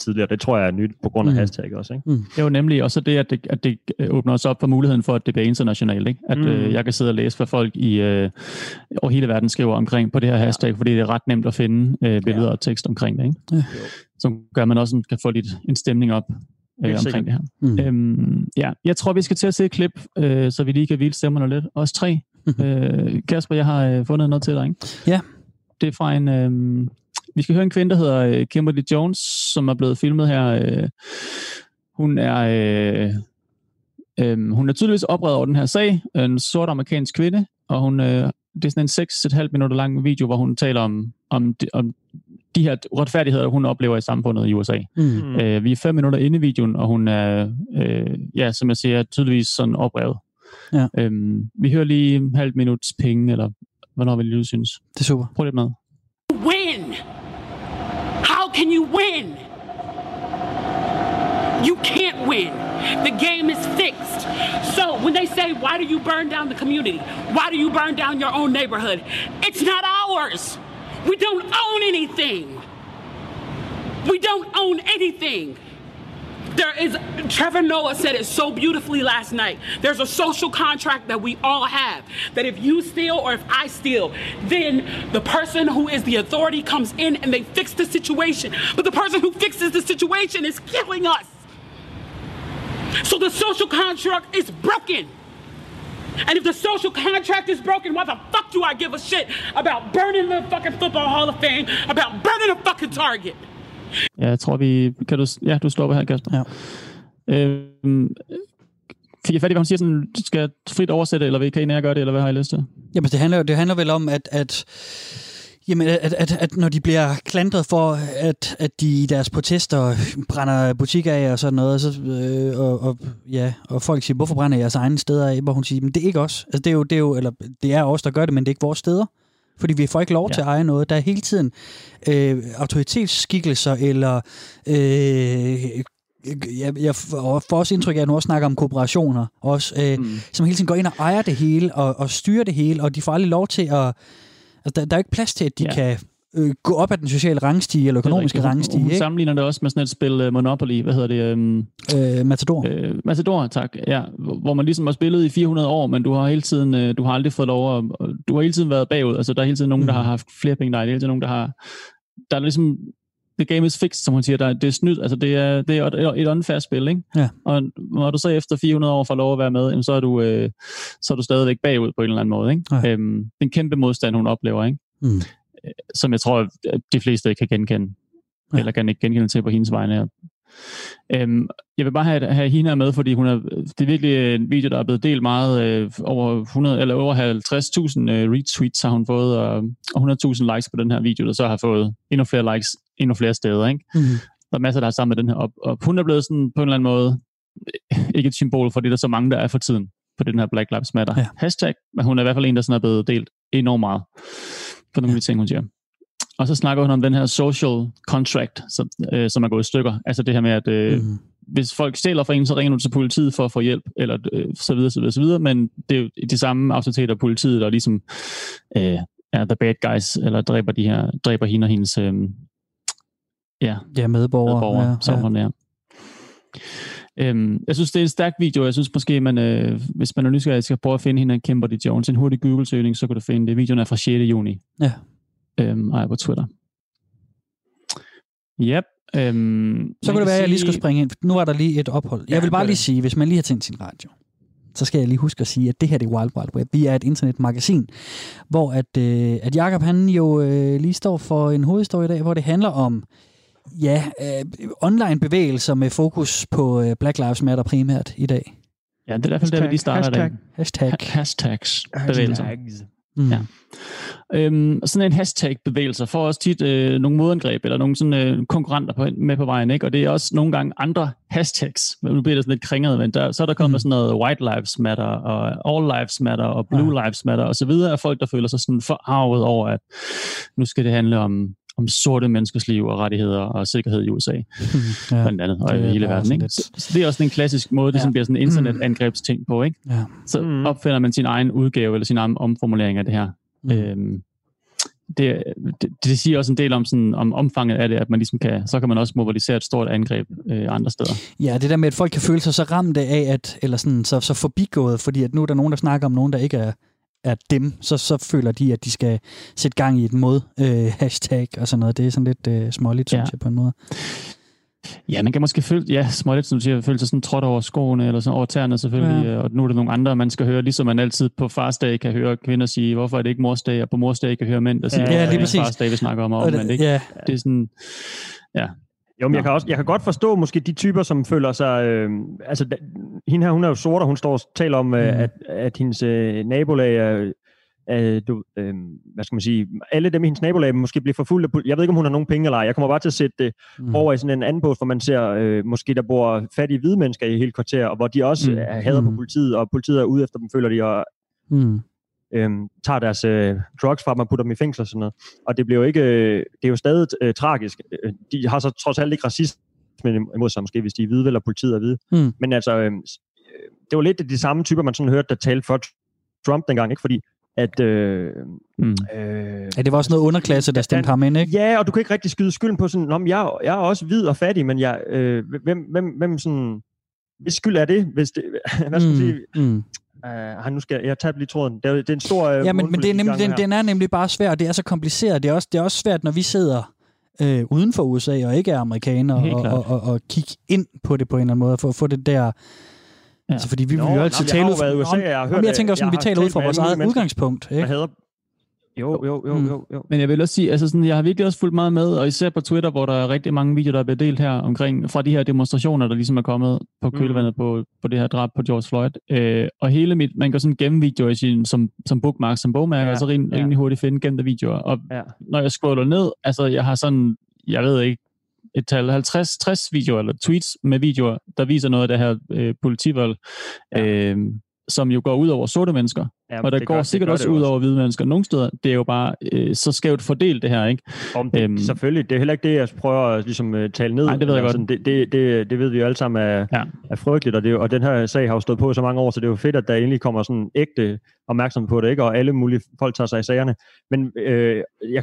tidligere. Det tror jeg er nyt på grund af mm. hashtag også. Ikke? Mm. Det er jo nemlig også det, at det, at det øh, åbner os op for muligheden for, at det bliver internationalt. Ikke? At mm. øh, jeg kan sidde og læse, hvad folk i øh, over hele verden skriver omkring på det her hashtag, ja. fordi det er ret nemt at finde øh, billeder ja. og tekst omkring det. Ikke? Ja. Så gør man også kan få lidt en stemning op øh, omkring det her. Mm. Øhm, ja, jeg tror, vi skal til at se et klip, øh, så vi lige kan hvile stemmerne lidt. Også tre. øh, Kasper, jeg har øh, fundet noget til dig. Ikke? Ja. Det er fra en... Øh, vi skal høre en kvinde, der hedder øh, Kimberly Jones, som er blevet filmet her. Øh, hun er... Øh, øh, hun er tydeligvis oprevet over den her sag. En sort amerikansk kvinde, og hun, øh, det er sådan en 6,5 minutter lang video, hvor hun taler om, om, om de her retfærdigheder, hun oplever i samfundet i USA. Mm. Øh, vi er fem minutter inde i videoen, og hun er, øh, ja, som jeg siger, tydeligvis sådan oprevet. Ja. Øhm, vi hører lige en halv minuts penge, eller hvornår vil du synes. Det er super. Prøv lidt med. Win! How can you win? You can't win. The game is fixed. So when they say, why do you burn down the community? Why do you burn down your own neighborhood? It's not ours. We don't own anything. We don't own anything. There is, Trevor Noah said it so beautifully last night. There's a social contract that we all have. That if you steal or if I steal, then the person who is the authority comes in and they fix the situation. But the person who fixes the situation is killing us. So the social contract is broken. And if the social contract is broken, why the fuck do I give a shit about burning the fucking Football Hall of Fame, about burning a fucking Target? Ja, jeg tror, vi... Kan du, ja, du stopper her, Kasper. Ja. Øhm, fik jeg fat i, hvad hun siger, sådan, skal jeg frit oversætte, eller kan I gøre det, eller hvad har I lyst til? Jamen, det handler, det handler vel om, at, at Jamen, at, at, at når de bliver klandret for, at, at de i deres protester brænder butikker af og sådan noget, så, øh, og, og, ja, og folk siger, hvorfor brænder jeres egne steder af? Hvor hun siger, men det er ikke os. Altså, det er jo, det er jo, eller det er os, der gør det, men det er ikke vores steder. Fordi vi får ikke lov ja. til at eje noget. Der er hele tiden øh, autoritetsskikkelser, eller øh, jeg, jeg får også indtryk af, at nu også snakker om kooperationer, også, øh, mm. som hele tiden går ind og ejer det hele, og, og styrer det hele, og de får aldrig lov til at Altså, der, der er ikke plads til, at de ja. kan øh, gå op ad den sociale rangstige eller økonomiske rangstige. Hun, hun sammenligner det også med sådan et spil uh, Monopoly, hvad hedder det? Um, øh, Matador. Øh, Matador, tak. Ja, hvor man ligesom har spillet i 400 år, men du har hele tiden, uh, du har aldrig fået lov at, du har hele tiden været bagud. Altså, der er hele tiden nogen, mm. der har haft flere penge, der er hele tiden nogen, der har, der er ligesom, the game is fixed, som hun siger, der, det er snydt, altså det er, det er et, et unfair spil, ikke? Ja. Og når du så efter 400 år får lov at være med, jamen, så, er du, øh, så er du stadigvæk bagud på en eller anden måde, ikke? Ja. Øhm, den kæmpe modstand, hun oplever, ikke? Mm. Øh, som jeg tror, at de fleste kan genkende, ja. eller kan ikke genkende til på hendes vegne. Øhm, jeg vil bare have, have her med, fordi hun er, det er virkelig en video, der er blevet delt meget. Øh, over 100, eller over 50.000 øh, retweets har hun fået, og, og 100.000 likes på den her video, der så har fået endnu flere likes endnu flere steder. Ikke? Mm. Der er masser, der har sammen med den her op. Og hun er blevet sådan på en eller anden måde, ikke et symbol for det, der er så mange, der er for tiden på den her Black Lives Matter ja. hashtag, men hun er i hvert fald en, der sådan er blevet delt enormt meget på nogle af de ting, hun siger. Og så snakker hun om den her social contract, som, øh, som er gået i stykker. Altså det her med, at øh, mm. hvis folk stjæler fra en, så ringer du til politiet for at få hjælp, eller øh, så videre, så videre, så videre. Men det er jo de samme autoriteter, politiet, der ligesom øh, er the bad guys, eller dræber, de her, dræber hende og hendes øh, ja, ja, medborgere, medborgere ja, som ja. er. Øhm, jeg synes, det er en stærk video. Jeg synes måske, man, øh, hvis man er nysgerrig, skal prøve at finde hende, Kimberly Jones. En hurtig Google-søgning, så kan du finde det. Videoen er fra 6. juni. Ja. Øhm, og på Twitter. Yep. Øhm, så kunne det være, at jeg lige skulle springe ind. Nu er der lige et ophold. Jeg vil bare lige sige, hvis man lige har tændt sin radio, så skal jeg lige huske at sige, at det her det er Wild Wild Web. Vi er et internetmagasin, hvor at, øh, at Jacob han jo øh, lige står for en hovedhistorie i dag, hvor det handler om ja, øh, online bevægelser med fokus på øh, Black Lives Matter primært i dag. Ja, det er derfor, der vi lige starter hashtag. Hashtag. Ha- hashtags. Bevægelser. Hashtags. Mm. Ja. Øhm, sådan en hashtag-bevægelse får også tit øh, nogle modangreb, eller nogle sådan, øh, konkurrenter på, med på vejen, ikke? og det er også nogle gange andre hashtags, nu bliver det sådan lidt kringet, men der, så er der kommet mm. sådan noget White Lives Matter, og All Lives Matter, og Blue ja. Lives Matter, og så videre, af folk, der føler sig sådan forarvet over, at nu skal det handle om om sorte menneskers liv og rettigheder og sikkerhed i USA, ja, blandt andet, og i hele verden. Ikke? Så, så det er også en klassisk måde, det ja. bliver sådan en internetangrebsting på. Ikke? Ja. Så mm. opfinder man sin egen udgave, eller sin egen omformulering af det her. Mm. Øhm, det, det, det siger også en del om, sådan, om omfanget af det, at man ligesom kan, så kan man også mobilisere et stort angreb øh, andre steder. Ja, det der med, at folk kan føle sig så ramt af, at, eller sådan, så, så forbigået, fordi at nu er der nogen, der snakker om nogen, der ikke er, er dem, så, så føler de, at de skal sætte gang i et mod øh, hashtag og sådan noget. Det er sådan lidt øh, småligt, ja. synes jeg, på en måde. Ja, man kan måske føle, ja, småligt, som du siger, føle sig sådan trådt over skoene, eller sådan over tæerne selvfølgelig, ja. og nu er der nogle andre, man skal høre, ligesom man altid på farsdag kan høre kvinder sige, hvorfor er det ikke morsdag, og på morsdag kan høre mænd, der siger, ja, lige præcis. farsdag, vi snakker om, og det, ikke? Ja. Det er sådan, ja, jo, men jeg kan, også, jeg kan godt forstå måske de typer, som føler sig... Øh, altså, da, hende her, hun er jo sort, og hun står og taler om, øh, mm. at, at hendes øh, nabolag er... Øh, du, øh, hvad skal man sige, alle dem i hendes nabolag måske bliver forfulgt jeg ved ikke, om hun har nogen penge eller ej. Jeg kommer bare til at sætte det mm. over i sådan en anden post, hvor man ser, øh, måske der bor fattige hvide mennesker i hele kvarter, og hvor de også mm. hader mm. på politiet, og politiet er ude efter dem, føler de, og mm øhm, tager deres øh, drugs fra dem og putter dem i fængsel og sådan noget. Og det bliver jo ikke, øh, det er jo stadig øh, tragisk. Øh, de har så trods alt ikke racisme imod sig måske, hvis de er hvide, eller politiet er hvide. Mm. Men altså, øh, det var lidt de samme typer, man sådan hørte, der talte for Trump dengang, ikke? Fordi at... Øh, mm. øh, ja, det var også noget underklasse, der stemte ham ind, ikke? Ja, og du kan ikke rigtig skyde skylden på sådan, om jeg, jeg er også hvid og fattig, men jeg, øh, hvem, hvem, hvem sådan... Hvis skyld er det, hvis det... Hvad skal man mm. sige? Mm. Uh, nu skal jeg tabe lige tråden. Det er, det er en stor uh, Ja, men, men det er nemlig, den, den er nemlig bare svær. Det er så kompliceret. Det er også, det er også svært, når vi sidder øh, uden for USA og ikke er amerikanere og, og, og, og kigge ind på det på en eller anden måde, for at få det der... Ja. Altså, fordi vi vil jo altid tale ud fra... Jeg, har hørt, jeg tænker også, at vi taler ud fra vores eget udgangspunkt. Ikke? Jeg hader jo, jo, jo, mm. jo, jo. Men jeg vil også sige, altså sådan, jeg har virkelig også fulgt meget med, og især på Twitter, hvor der er rigtig mange videoer, der er blevet delt her omkring, fra de her demonstrationer, der ligesom er kommet på kølvandet mm. på, på det her drab på George Floyd. Øh, og hele mit, man kan sådan gemme videoer i sin, som, som bookmark, som bogmærker, ja, og så rimelig, ja. rimelig hurtigt finde gemte videoer. Og ja. når jeg scroller ned, altså jeg har sådan, jeg ved ikke, et tal 50-60 videoer, eller tweets med videoer, der viser noget af det her øh, politivold. Ja. Øh, som jo går ud over sorte mennesker. Ja, og der går gør, sikkert også ud over hvide mennesker. Nogle steder, det er jo bare øh, så skævt fordelt det her, ikke? Om det, æm, øhm. selvfølgelig, det er heller ikke det, jeg prøver at ligesom, uh, tale ned. Nej, det ved jeg altså, godt. Det, det, det, det ved vi jo alle sammen er, ja. er frygteligt, og, det, og den her sag har jo stået på så mange år, så det er jo fedt, at der endelig kommer sådan ægte opmærksomhed på det, ikke? og alle mulige folk tager sig i sagerne. Men øh, jeg,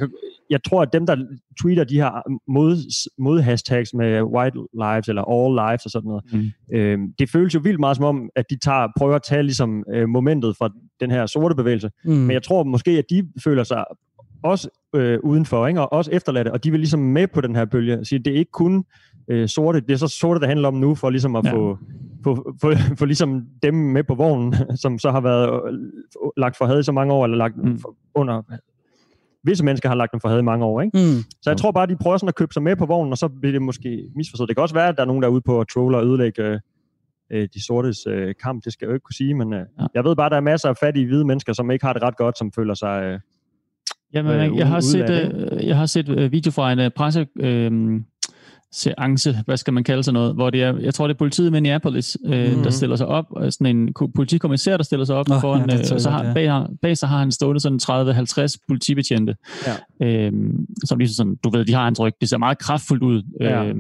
jeg tror, at dem, der tweeter de her mod, mod hashtags med white lives eller all lives og sådan noget, mm. øh, det føles jo vildt meget som om, at de tager, prøver at tage ligesom, øh, momentet fra den her sorte bevægelse. Mm. Men jeg tror måske, at de føler sig også øh, udenfor, ikke? og også efterladte, og de vil ligesom med på den her bølge. Så det er ikke kun øh, sorte, det er så sorte, det handler om nu, for ligesom at ja. få, få, få, få ligesom dem med på vognen, som så har været øh, lagt for had i så mange år, eller lagt mm. under visse mennesker har lagt dem for had i mange år. Ikke? Mm. Så jeg tror bare, de prøver sådan at købe sig med på vognen, og så bliver det måske misforstået. Det kan også være, at der er nogen, der er ude på at trolle og ødelægge øh, de sortes øh, kamp. Det skal jeg jo ikke kunne sige, men øh, ja. jeg ved bare, at der er masser af fattige hvide mennesker, som ikke har det ret godt, som føler sig... Øh, Jamen, øh, jeg, har set, øh, jeg har set øh, video fra en øh, presse... Øh, seance, hvad skal man kalde sig noget, hvor det er, jeg tror det er politiet i Minneapolis, øh, mm-hmm. der stiller sig op, sådan en politikommissær, der stiller sig op oh, foran, ja, øh, så har, bag, bag sig har han stående sådan 30-50 politibetjente, ja. øh, som ligesom sådan, du ved, de har hans ryg, det ser meget kraftfuldt ud. Ja. Øh,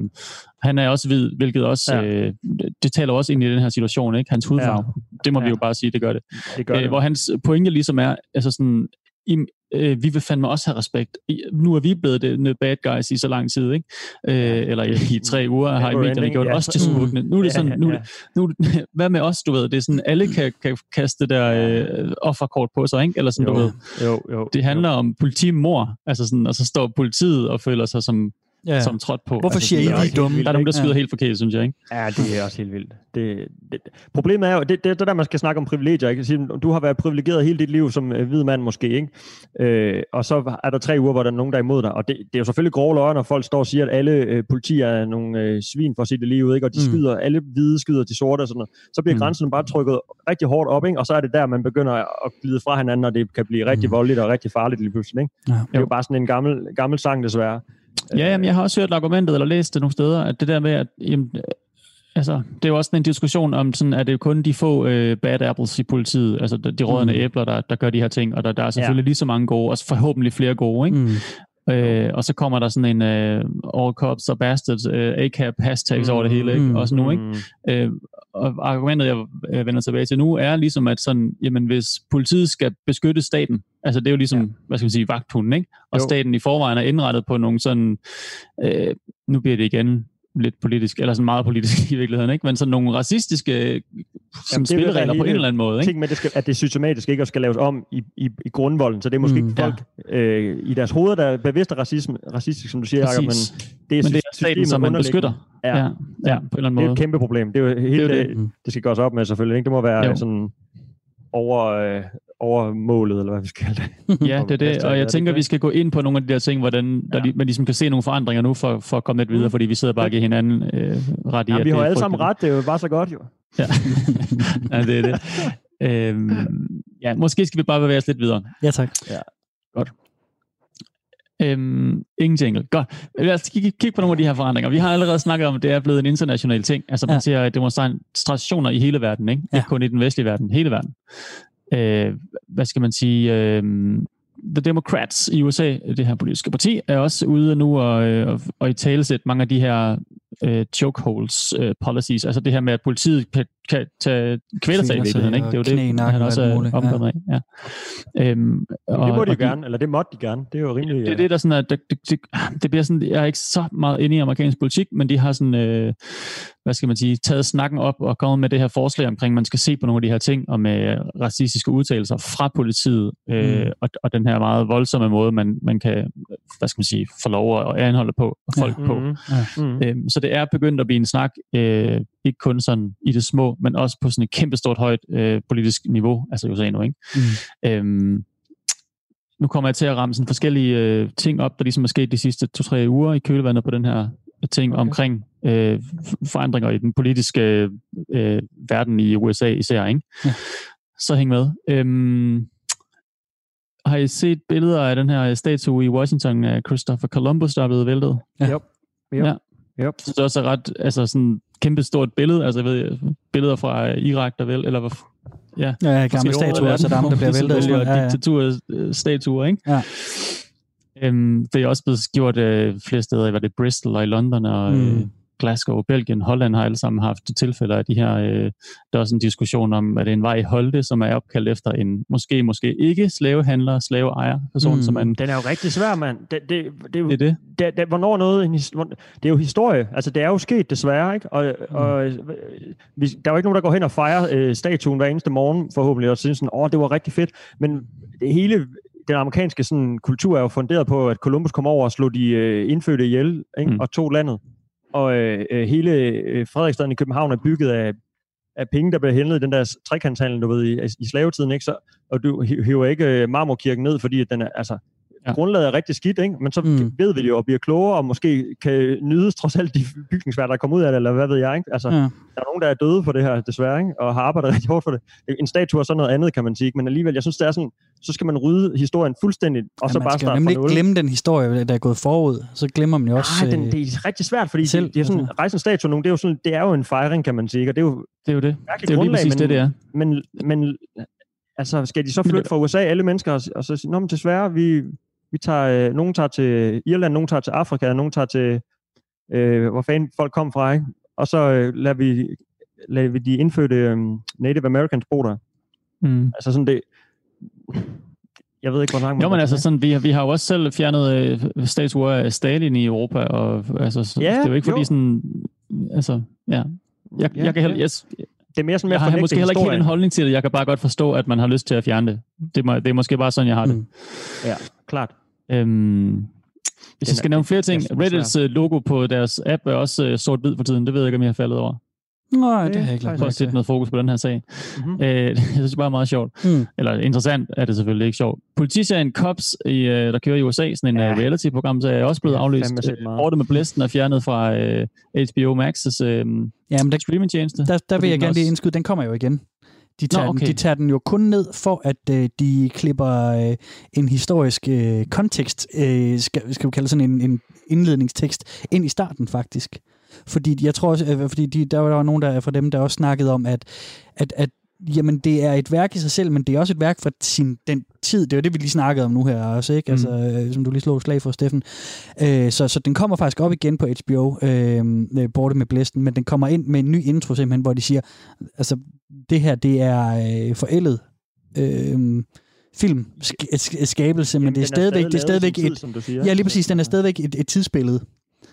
han er også hvid, hvilket også, ja. øh, det taler også ind i den her situation, ikke? Hans hudfarve. Ja. Det må ja. vi jo bare sige, det gør det. det, gør øh, det. Hvor hans pointe ligesom er, altså sådan, i, øh, vi vil fandme også have respekt. Nu er vi blevet det bad guys i så lang tid, ikke? Øh, eller i, i tre uger har i medierne gjort ja. os til smukkende. Nu er det sådan, nu, nu, hvad med os, du ved, det er sådan, alle kan, kan kaste der øh, offerkort på sig, ikke? Eller sådan, jo, du ved. Jo, jo, det handler jo. om politimor, altså sådan, og så står politiet og føler sig som ja. som trådt på. Hvorfor altså, siger I, vi er dumme? Der er nogen, der skyder ja. helt forkert, synes jeg. Ikke? Ja, det er også helt vildt. Det, det, problemet er jo, det, det, det der, man skal snakke om privilegier. Ikke? Sige, du har været privilegeret hele dit liv som uh, hvid mand måske, ikke? Øh, og så er der tre uger, hvor der er nogen, der er imod dig. Og det, det er jo selvfølgelig grove løgn, når folk står og siger, at alle uh, politi er nogle uh, svin for sit liv, ikke? og de mm. skyder, alle hvide skyder de sorte og sådan noget. Så bliver mm. grænsen bare trykket rigtig hårdt op, ikke? og så er det der, man begynder at glide fra hinanden, og det kan blive rigtig mm. voldeligt og rigtig farligt lige pludselig. Ikke? Ja. Det er jo bare sådan en gammel, gammel sang, desværre. Ja, jamen, jeg har også hørt argumentet, eller læst det nogle steder, at det der med, at jamen, altså, det er jo også en diskussion om, sådan, at det er kun de få øh, bad apples i politiet, altså de rådne mm. æbler, der, der gør de her ting, og der, der er selvfølgelig ja. lige så mange gode, og forhåbentlig flere gode, ikke? Mm. Øh, og så kommer der sådan en øh, all cops og bastards, øh, ACAP hashtags mm. over det hele, ikke? Mm. Også nu, ikke? Mm. Øh, og argumentet, jeg vender tilbage til nu, er ligesom, at sådan, jamen, hvis politiet skal beskytte staten, altså det er jo ligesom, ja. hvad skal man sige, vagthunden, ikke? Og jo. staten i forvejen er indrettet på nogle sådan, øh, nu bliver det igen lidt politisk, eller sådan meget politisk i virkeligheden, ikke? men sådan nogle racistiske som spilleregler på en eller anden måde. Ikke? Ting med, det skal, at det systematisk ikke skal laves om i, i, i grundvolden, så det er måske mm, ikke folk ja. øh, i deres hoveder, der er bevidst racisme, racistisk, som du siger, Jacob, men det er, men det er staten, som man beskytter. Ja, ja, ja, på en eller anden måde. Det er et kæmpe problem. Det, er jo helt, det, er det. Det, det skal gøres op med selvfølgelig. Ikke? Det må være jo. sådan over, øh, over målet, eller hvad vi skal kalde det. Ja, det er det, og jeg tænker, vi skal gå ind på nogle af de der ting, hvordan der, ja. man ligesom kan se nogle forandringer nu, for, for at komme lidt videre, mm. fordi vi sidder bare og giver hinanden øh, ret i, ja, vi har alle sammen ret, det er jo bare så godt, jo. Ja, ja det er det. Øhm, ja, måske skal vi bare bevæge os lidt videre. Ja, tak. Ja. Godt. Øhm, ingen jingle. Godt. Lad os kigge, kigge på nogle af de her forandringer. Vi har allerede snakket om, at det er blevet en international ting. Altså man ja. ser demonstrationer i hele verden, ikke? Ja. ikke kun i den vestlige verden, hele verden øh, hvad skal man sige, øh, The Democrats i USA, det her politiske parti, er også ude nu og, og, og i talesæt mange af de her øh, chokeholds øh, policies, altså det her med, at politiet kan, kan tage kvæler sig i virkeligheden, ikke? Det er jo det, han også er omkommet ja. af. Ja. Øhm, og, det må de, de gerne, eller det måtte de gerne. Det er jo rimelig... Det er det, der sådan, at det, det, det, det bliver sådan, jeg er ikke så meget inde i amerikansk politik, men de har sådan, øh, hvad skal man sige, taget snakken op og kommet med det her forslag omkring, man skal se på nogle af de her ting, og med racistiske udtalelser fra politiet, øh, mm. og, og den her meget voldsomme måde, man, man kan, hvad skal man sige, få lov at anholde på, folk ja. på. Mm. Ja. Mm. Øhm, så det er begyndt at blive en snak, øh, ikke kun sådan i det små, men også på sådan et kæmpestort højt øh, politisk niveau, altså i USA nu, ikke? Mm. Øhm, nu kommer jeg til at ramme sådan forskellige øh, ting op, der ligesom er sket de sidste to-tre uger i kølvandet på den her ting okay. omkring øh, forandringer i den politiske øh, verden i USA især, ikke? Ja. Så hæng med. Øhm, har I set billeder af den her statue i Washington af Christopher Columbus, der er blevet væltet? Ja. Yep. Yep. Ja. Yep. Så det er også ret, altså sådan kæmpe stort billede, altså jeg ved, billeder fra Irak, der vel, eller hvad, ja. Ja, gamle statuer af Saddam, der bliver væltet. Og ja, ja. diktaturstatuer, ikke? Ja. Øhm, det er også blevet gjort øh, flere steder, var det Bristol og i London og mm. øh, Glasgow, Belgien, Holland har alle sammen haft tilfælde af de her. Øh, der er også en diskussion om, at det er en vej i Holte, som er opkaldt efter en måske, måske ikke slavehandler, slaveejer person. Mm. Som man, Den er jo rigtig svær, mand. Det, det, det, det, er det. det, det hvornår noget, det er jo historie. Altså, det er jo sket desværre, ikke? Og, mm. og vi, der er jo ikke nogen, der går hen og fejrer øh, statuen hver eneste morgen, forhåbentlig, og synes sådan, åh, det var rigtig fedt. Men det hele den amerikanske sådan, kultur er jo funderet på, at Columbus kom over og slog de øh, indfødte ihjel ikke? Mm. og tog landet. Og øh, hele øh, Frederiksstaden i København er bygget af, af penge, der bliver hentet i den der trekantshandel, du ved, i, i slavetiden, ikke? Så, og du hiver ikke øh, Marmorkirken ned, fordi den er, altså, ja. grundlaget er rigtig skidt, ikke? men så mm. ved vi det jo og bliver klogere, og måske kan nydes trods alt de bygningsværker, der kommer ud af det, eller hvad ved jeg. Ikke? Altså, ja. Der er nogen, der er døde for det her, desværre, ikke? og har arbejdet rigtig hårdt for det. En statue er sådan noget andet, kan man sige, men alligevel, jeg synes, det er sådan, så skal man rydde historien fuldstændigt, og ja, så bare starte Man skal ikke glemme den historie, der er gået forud, så glemmer man jo også... Nej, den, det er rigtig svært, fordi selv, det, det er sådan, rejse en statue, det er, jo sådan, det er jo en fejring, kan man sige, og det er jo, det er jo det. Det er jo lige præcis men, det, det er. Men, men Altså, skal de så flytte fra USA, alle mennesker, og, og så sige, Nå, men desværre, vi, vi tager, øh, nogen tager til Irland, nogen tager til Afrika, nogen tager til, øh, hvor fanden folk kom fra, ikke? Og så øh, lader, vi, lader vi de indfødte øh, Native Americans bo der. Mm. Altså sådan det... Jeg ved ikke, hvor langt Jo, men altså sådan, vi, vi har jo også selv fjernet øh, statuer af Stalin i Europa, og altså, så, ja, det er jo ikke fordi jo. sådan... Altså, ja. Jeg, ja, jeg kan heller, yes, det er mere sådan, jeg har måske heller ikke helt en holdning til det. Jeg kan bare godt forstå, at man har lyst til at fjerne det. Det, må, det er måske bare sådan, jeg har det. Mm. Ja, klart. Øhm, hvis jeg skal nævne flere ting, Reddits øh, logo på deres app er også uh, sort-hvid for tiden. Det ved jeg ikke, om jeg har faldet over. Nej, det har jeg ikke lagt For at sætte noget fokus på den her sag. Mm-hmm. Uh, jeg synes bare meget sjovt. Mm. Eller interessant er det selvfølgelig ikke sjovt. Politiserien Cops, i, uh, der kører i USA, sådan en ja. reality-program, så er også blevet ja, aflyst. Ordet med blæsten er fjernet fra uh, HBO Max's uh, ja, men der, streaming-tjeneste. Der, der vil jeg gerne lige indskyde, den kommer jo igen. De tager, Nå, okay. den, de tager den jo kun ned for, at øh, de klipper øh, en historisk øh, kontekst, øh, skal, skal vi kalde sådan en, en indledningstekst, ind i starten faktisk. Fordi jeg tror også, øh, fordi de, der var nogen der fra dem, der også snakkede om, at, at, at jamen det er et værk i sig selv, men det er også et værk for sin, den tid. Det er jo det, vi lige snakkede om nu her også, ikke? Altså, mm. Altså, som du lige slog slag for, Steffen. Øh, så, så den kommer faktisk op igen på HBO, øh, øh, Borte med Blæsten, men den kommer ind med en ny intro simpelthen, hvor de siger, altså, det her, det er øh, forældet øh, film skabelse, men det er, stadigvæk, det er stadigvæk et, tid, ja, lige præcis, den er stadigvæk et, et tidsbillede.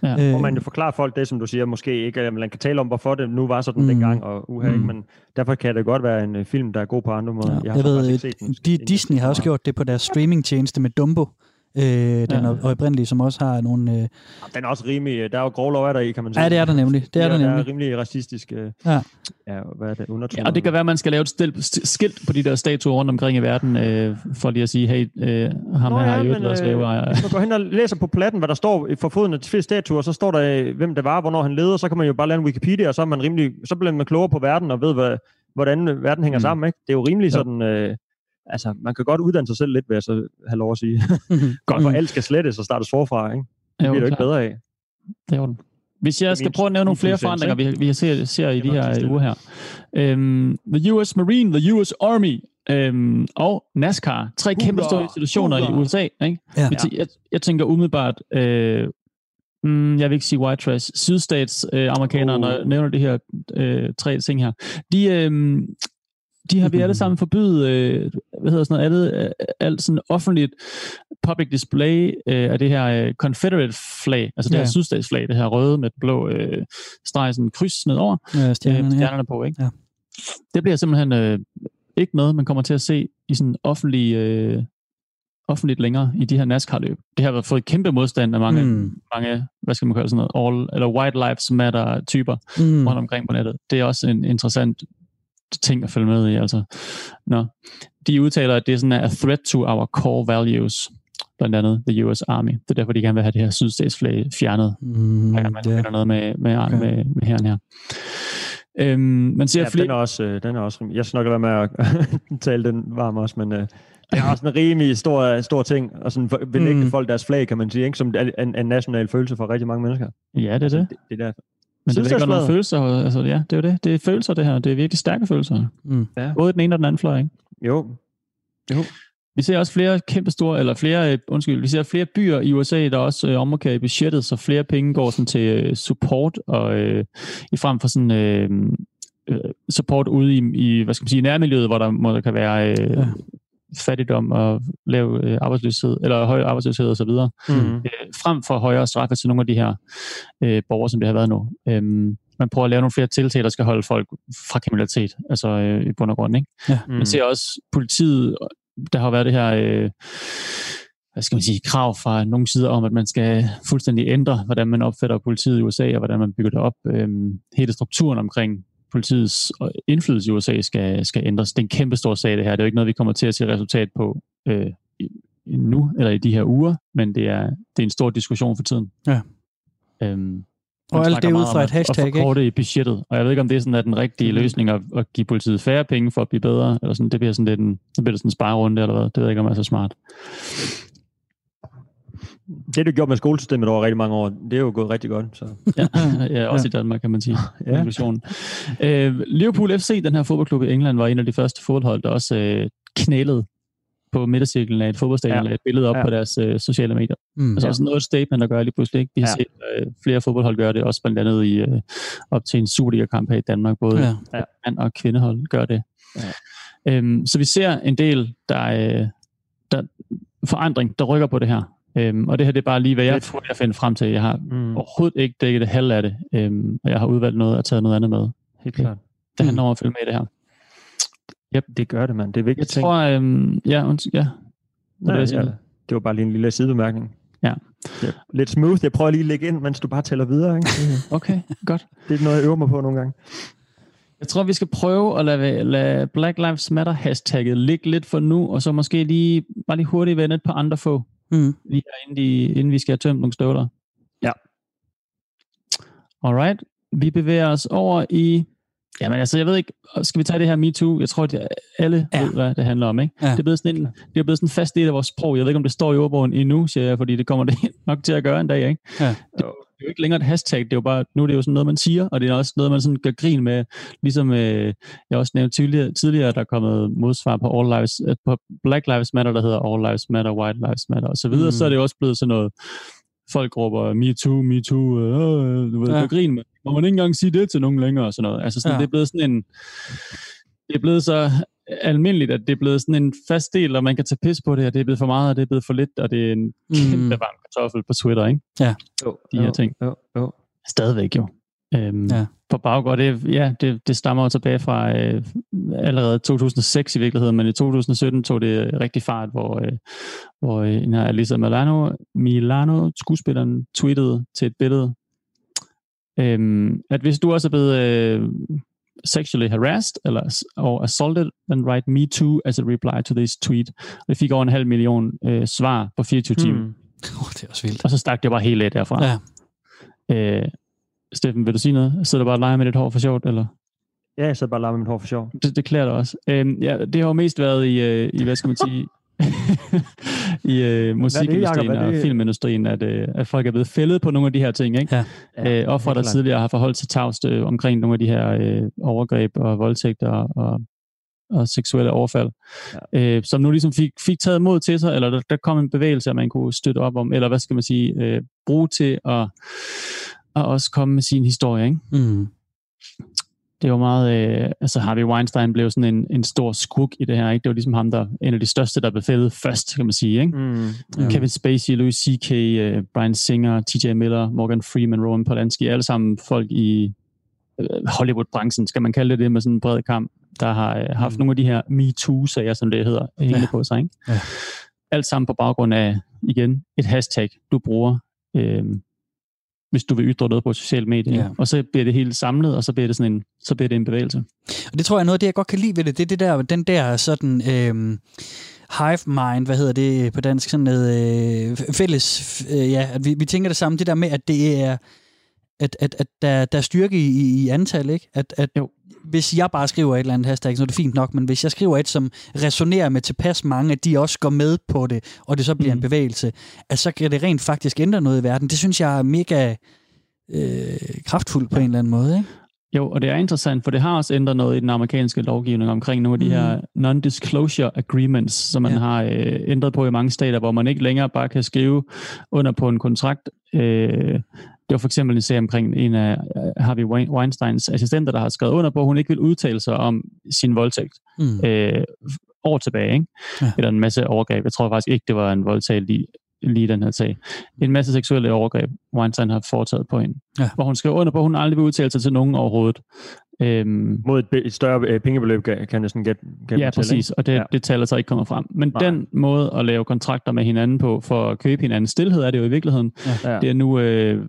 Ja. Øh, Hvor man jo forklarer folk det, som du siger, måske ikke, at man kan tale om, hvorfor det nu var sådan mm. dengang, og uha, mm. men derfor kan det godt være en uh, film, der er god på andre måder. Ja. Jeg, har jeg ved, set den, de, Disney har også gjort det på deres streamingtjeneste med Dumbo, øh, den ja. oprindelige, som også har nogle... Øh... Den er også rimelig... Der er jo grove lov der i, kan man sige. Ja, det er der nemlig. Det er ja, der, nemlig. Der er rimelig racistisk... Øh, ja. ja. hvad er det? Undertryk. Ja, og det kan være, at man skal lave et stil, skilt på de der statuer rundt omkring i verden, øh, for lige at sige, hey, øh, ham Nå, her ja, har jo et været slaveejer. Hvis man går hen og læser på platten, hvad der står for foden af de statuer, så står der, øh, hvem det var, hvornår han leder, så kan man jo bare lade en Wikipedia, og så er man rimelig, så bliver man klogere på verden og ved, hvad, hvordan verden hænger mm. sammen. Ikke? Det er jo rimelig ja. sådan... Øh, altså, man kan godt uddanne sig selv lidt, vil jeg så have lov at sige. godt, for alt skal slettes og startes forfra, ikke? Det bliver det jo ikke bedre af. Det er Hvis jeg skal prøve at nævne nogle flere forandringer, vi, vi ser, ser i de her uger her. Um, the US Marine, the US Army um, og NASCAR. Tre kæmpe store institutioner i USA. Ikke? Ja. Jeg, jeg tænker umiddelbart, uh, mm, jeg vil ikke sige white trash, sydstats uh, amerikanere, uh. når jeg nævner de her uh, tre ting her. De, um, de har vi alle sammen forbydet, øh, hvad hedder sådan noget, alt, øh, alt sådan offentligt public display øh, af det her øh, Confederate flag, altså det ja. her sydstatsflag, det her røde med blå øh, streg, sådan kryds nedover, ja, stjernerne, øh, stjernerne ja. på, ikke? Ja. Det bliver simpelthen øh, ikke noget, man kommer til at se i sådan offentlig, øh, offentligt længere i de her NASCAR-løb. Det har fået kæmpe modstand af mange, mm. mange hvad skal man kalde sådan noget, all, eller white lives matter typer mm. rundt omkring på nettet. Det er også en interessant ting at følge med i. Altså. Nå. De udtaler, at det er sådan a threat to our core values, blandt andet the US Army. Det er derfor, de gerne vil have det her sydstatsflag fjernet. Mm, man det. noget med, med, okay. med, med herren her. Øhm, man ser ja, flere... den, er også, øh, den er også... Jeg nok lade med at tale den varm også, men... Øh, det er også en rimelig stor, stor ting, og sådan benægte mm. folk deres flag, kan man sige, ikke? som en, en national følelse for rigtig mange mennesker. Ja, det er altså, det. det, det der. Men det er ikke nogle følelser. Altså, ja, det er jo det. Det er følelser, det her. Det er virkelig stærke følelser. Mm. Ja. Både den ene og den anden fløj, ikke? Jo. jo. Vi ser også flere kæmpe store, eller flere, øh, undskyld, vi ser flere byer i USA, der også øh, ommarkerer i budgettet, så flere penge går sådan til øh, support, og øh, i frem for sådan øh, øh, support ude i, i, hvad skal man sige, nærmiljøet, hvor der, der kan være øh, ja fattigdom og lav øh, arbejdsløshed, eller høj arbejdsløshed osv., mm. øh, frem for højere straffe til nogle af de her øh, borgere, som det har været nu. Øhm, man prøver at lave nogle flere tiltag, der skal holde folk fra kriminalitet, altså øh, i bund og grund. Ikke? Ja. Mm. Man ser også politiet, der har været det her... Øh, hvad skal man sige, krav fra nogle sider om, at man skal fuldstændig ændre, hvordan man opfatter politiet i USA, og hvordan man bygger det op. Øhm, hele strukturen omkring politiets indflydelse i USA skal, skal ændres. Det er en kæmpe stor sag, det her. Det er jo ikke noget, vi kommer til at se resultat på øh, nu, eller i de her uger, men det er, det er en stor diskussion for tiden. Ja. Øhm, og alt det ud fra et hashtag, ikke? Og i budgettet. Og jeg ved ikke, om det er sådan, at den rigtige mm. løsning at, at give politiet færre penge for at blive bedre, eller sådan, det bliver sådan lidt en, det bliver sådan en sparerunde, eller hvad. Det ved jeg ikke, om er så smart. Det, du gjort med skolesystemet over rigtig mange år, det er jo gået rigtig godt. Så. ja, ja, også ja. i Danmark, kan man sige. ja. Uh, Liverpool FC, den her fodboldklub i England, var en af de første fodboldhold, der også uh, knælede på midtercirklen af et fodboldstadion, ja. et billede op ja. på deres uh, sociale medier. Mm, altså ja. også noget statement, der gør lige pludselig. Ikke? Vi har ja. set uh, flere fodboldhold gøre det, også blandt andet i, uh, op til en Superliga-kamp her i Danmark. Både ja. mand- og kvindehold gør det. Ja. Um, så vi ser en del, der, uh, der forandring, der rykker på det her. Øhm, og det her det er bare lige, hvad jeg tror, jeg finder frem til. Jeg har mm. overhovedet ikke dækket det halv af det, øhm, og jeg har udvalgt noget og taget noget andet med. Helt klart. Det handler om at følge med i det her. Yep. Det gør det, mand. Det er vigtigt. Jeg tror, øhm, ja, unds- ja. Nej, det, ja, det var bare lige en lille sidebemærkning. Ja. ja. Lidt smooth. Jeg prøver lige at lægge ind, mens du bare tæller videre. Ikke? okay, godt. Det er noget, jeg øver mig på nogle gange. Jeg tror, vi skal prøve at lade, lade Black Lives Matter hashtagget ligge lidt for nu, og så måske lige, bare lige hurtigt vende et par andre få. Mm. Lige inden, de, inden vi skal have tømt nogle støvler. Ja. Alright. Vi bevæger os over i... Jamen altså, jeg ved ikke, skal vi tage det her MeToo? Jeg tror, at alle ja. ved, hvad det handler om. Ikke? Ja. Det, er blevet sådan en, det er blevet sådan en fast del af vores sprog. Jeg ved ikke, om det står i ordbogen endnu, siger jeg, fordi det kommer det nok til at gøre en dag. Ikke? Ja. Det, det er jo ikke længere et hashtag, det er jo bare, nu er det jo sådan noget, man siger, og det er også noget, man sådan gør grin med, ligesom øh, jeg også nævnte tidligere, tidligere, der er kommet modsvar på, All Lives, øh, på Black Lives Matter, der hedder All Lives Matter, White Lives Matter, og så videre, mm. så er det jo også blevet sådan noget, folk råber, me too, me too, øh, øh, du ved, ja. grin med, må man ikke engang sige det til nogen længere, og sådan noget. Altså sådan, ja. det er blevet sådan en, det er blevet så almindeligt, at det er blevet sådan en fast del, og man kan tage pis på det, og det er blevet for meget, og det er blevet for lidt, og det er en mm. kæmpe varm kartoffel på Twitter, ikke? Ja. Jo, de her jo, ting. Jo, jo. Stadigvæk jo. Øhm, ja. På baggrund, det, ja, det, det stammer jo tilbage fra øh, allerede 2006 i virkeligheden, men i 2017 tog det rigtig fart, hvor, øh, hvor øh, en her Alisa Milano, Milano, skuespilleren, tweetede til et billede, øh, at hvis du også er blevet øh, sexually harassed eller, or assaulted, then write me too as a reply to this tweet. Og det fik over en halv million øh, svar på 24 hmm. timer. Oh, det er også vildt. Og så stak det bare helt af derfra. Ja. Øh, Steffen, vil du sige noget? Sidder du bare og leger med dit hår for sjovt, eller? Ja, jeg sidder bare og leger med mit hår for sjovt. Det, det klæder dig også. Øh, ja, det har jo mest været i, øh, i hvad skal man sige, i øh, musikindustrien det, og filmindustrien, at, øh, at folk er blevet fældet på nogle af de her ting. Ikke? Ja. Øh, ofre, der tidligere har forholdt sig tavst øh, omkring nogle af de her øh, overgreb og voldtægter og, og seksuelle overfald, ja. øh, som nu ligesom fik, fik taget mod til sig, eller der, der kom en bevægelse, at man kunne støtte op om, eller hvad skal man sige, øh, bruge til at, at også komme med sin historie. Ikke? Mm det var meget, øh, altså Harvey Weinstein blev sådan en, en stor skuk i det her, ikke? Det var ligesom ham, der en af de største, der blev fældet først, kan man sige, ikke? Mm. Kevin Spacey, Louis C.K., øh, Brian Singer, T.J. Miller, Morgan Freeman, Roman Polanski, alle sammen folk i øh, Hollywood-branchen, skal man kalde det det, med sådan en bred kamp, der har øh, haft mm. nogle af de her MeToo-sager, som det hedder, hængende ja. på sig, ikke? Ja. Alt sammen på baggrund af, igen, et hashtag, du bruger, øh, hvis du vil ytre noget på sociale medier. Ja. Og så bliver det helt samlet, og så bliver det sådan en, så bliver det en bevægelse. Og det tror jeg er noget af det, jeg godt kan lide ved det. Det er det der, den der sådan... Øh, hive mind, hvad hedder det på dansk, sådan noget øh, fælles, øh, ja, at vi, vi tænker det samme, det der med, at det er, at, at, at der, der er styrke i, i antal, ikke? At, at jo. Hvis jeg bare skriver et eller andet hashtag, så er det fint nok, men hvis jeg skriver et, som resonerer med tilpas mange, at de også går med på det, og det så bliver mm. en bevægelse, at så kan det rent faktisk ændre noget i verden. Det synes jeg er mega øh, kraftfuldt på en eller anden måde, ikke? Jo, og det er interessant, for det har også ændret noget i den amerikanske lovgivning omkring nogle af de mm. her non-disclosure agreements, som man ja. har øh, ændret på i mange stater, hvor man ikke længere bare kan skrive under på en kontrakt, øh, det var for eksempel en sag omkring en af Harvey Weinsteins assistenter, der har skrevet under på, at hun ikke vil udtale sig om sin voldtægt. Mm. Øh, år tilbage, ikke? Ja. Eller en masse overgreb. Jeg tror faktisk ikke, det var en voldtægt lige, lige den her sag. En masse seksuelle overgreb, Weinstein har foretaget på hende. Ja. Hvor hun skrev under på, at hun aldrig vil udtale sig til nogen overhovedet. Øhm, Mod et, et større øh, pengebeløb, kan jeg næsten gætte Ja, præcis, og det, ja. det taler så ikke kommer frem. Men Nej. den måde at lave kontrakter med hinanden på, for at købe hinandens stillhed, er det jo i virkeligheden. Ja. Det er nu øh,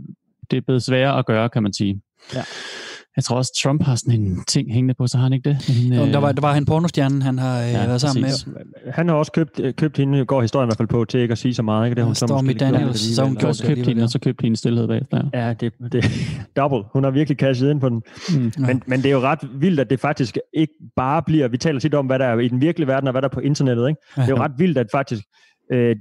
det er blevet sværere at gøre, kan man sige. Ja. Jeg tror også, Trump har sådan en ting hængende på, så har han ikke det? Men, jo, der, var, der var han pornostjernen, han har ja, været sammen præcis. med. Han har også købt, købt hende, går historien i hvert fald på, til ikke at sige så meget. Ikke? Det, hun ja, Stormy Daniels, så hun også købt hende, og så købt hende stillhed bagefter. Ja, det, det double. Hun har virkelig cashet ind på den. Mm. Men, ja. men det er jo ret vildt, at det faktisk ikke bare bliver, vi taler tit om, hvad der er i den virkelige verden, og hvad der er på internettet. Ikke? Det er jo ret vildt, at faktisk øh,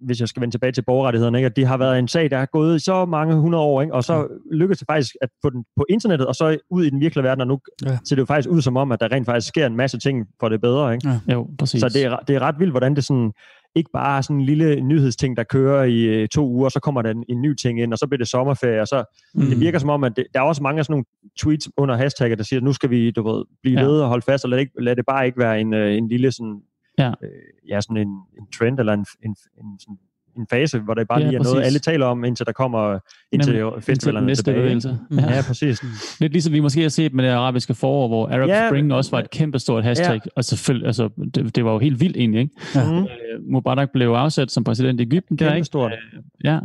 hvis jeg skal vende tilbage til borgerrettighederne, ikke, at det har været en sag, der har gået i så mange hundrede år, ikke, og så lykkedes det faktisk at få den på internettet, og så ud i den virkelige verden, og nu ja. ser det jo faktisk ud som om, at der rent faktisk sker en masse ting for det bedre. Ikke? Ja. Jo, præcis. Så det er, det er ret vildt, hvordan det sådan, ikke bare er sådan en lille nyhedsting, der kører i øh, to uger, og så kommer der en, en ny ting ind, og så bliver det sommerferie, og så mm. det virker som om, at det, der er også mange af sådan nogle tweets under hashtagget, der siger, at nu skal vi du ved, blive ja. ved og holde fast, og lad det, ikke, lad det bare ikke være en, øh, en lille sådan ja, øh, ja sådan en, en trend eller en, en, en, sådan en fase, hvor det bare ja, lige er præcis. noget, alle taler om, indtil der kommer indtil Jamen, festivalerne næste tilbage. Bevægelse. Ja. ja, præcis. Lidt ligesom vi måske har set med det arabiske forår, hvor Arab ja, Spring også var et kæmpe stort hashtag, ja. og selvfølgelig, altså, det, det var jo helt vildt egentlig, ikke? Ja. Mm. Mubarak blev afsat som præsident i Ægypten. Kæmpe der, ikke? stort. Øh, ja.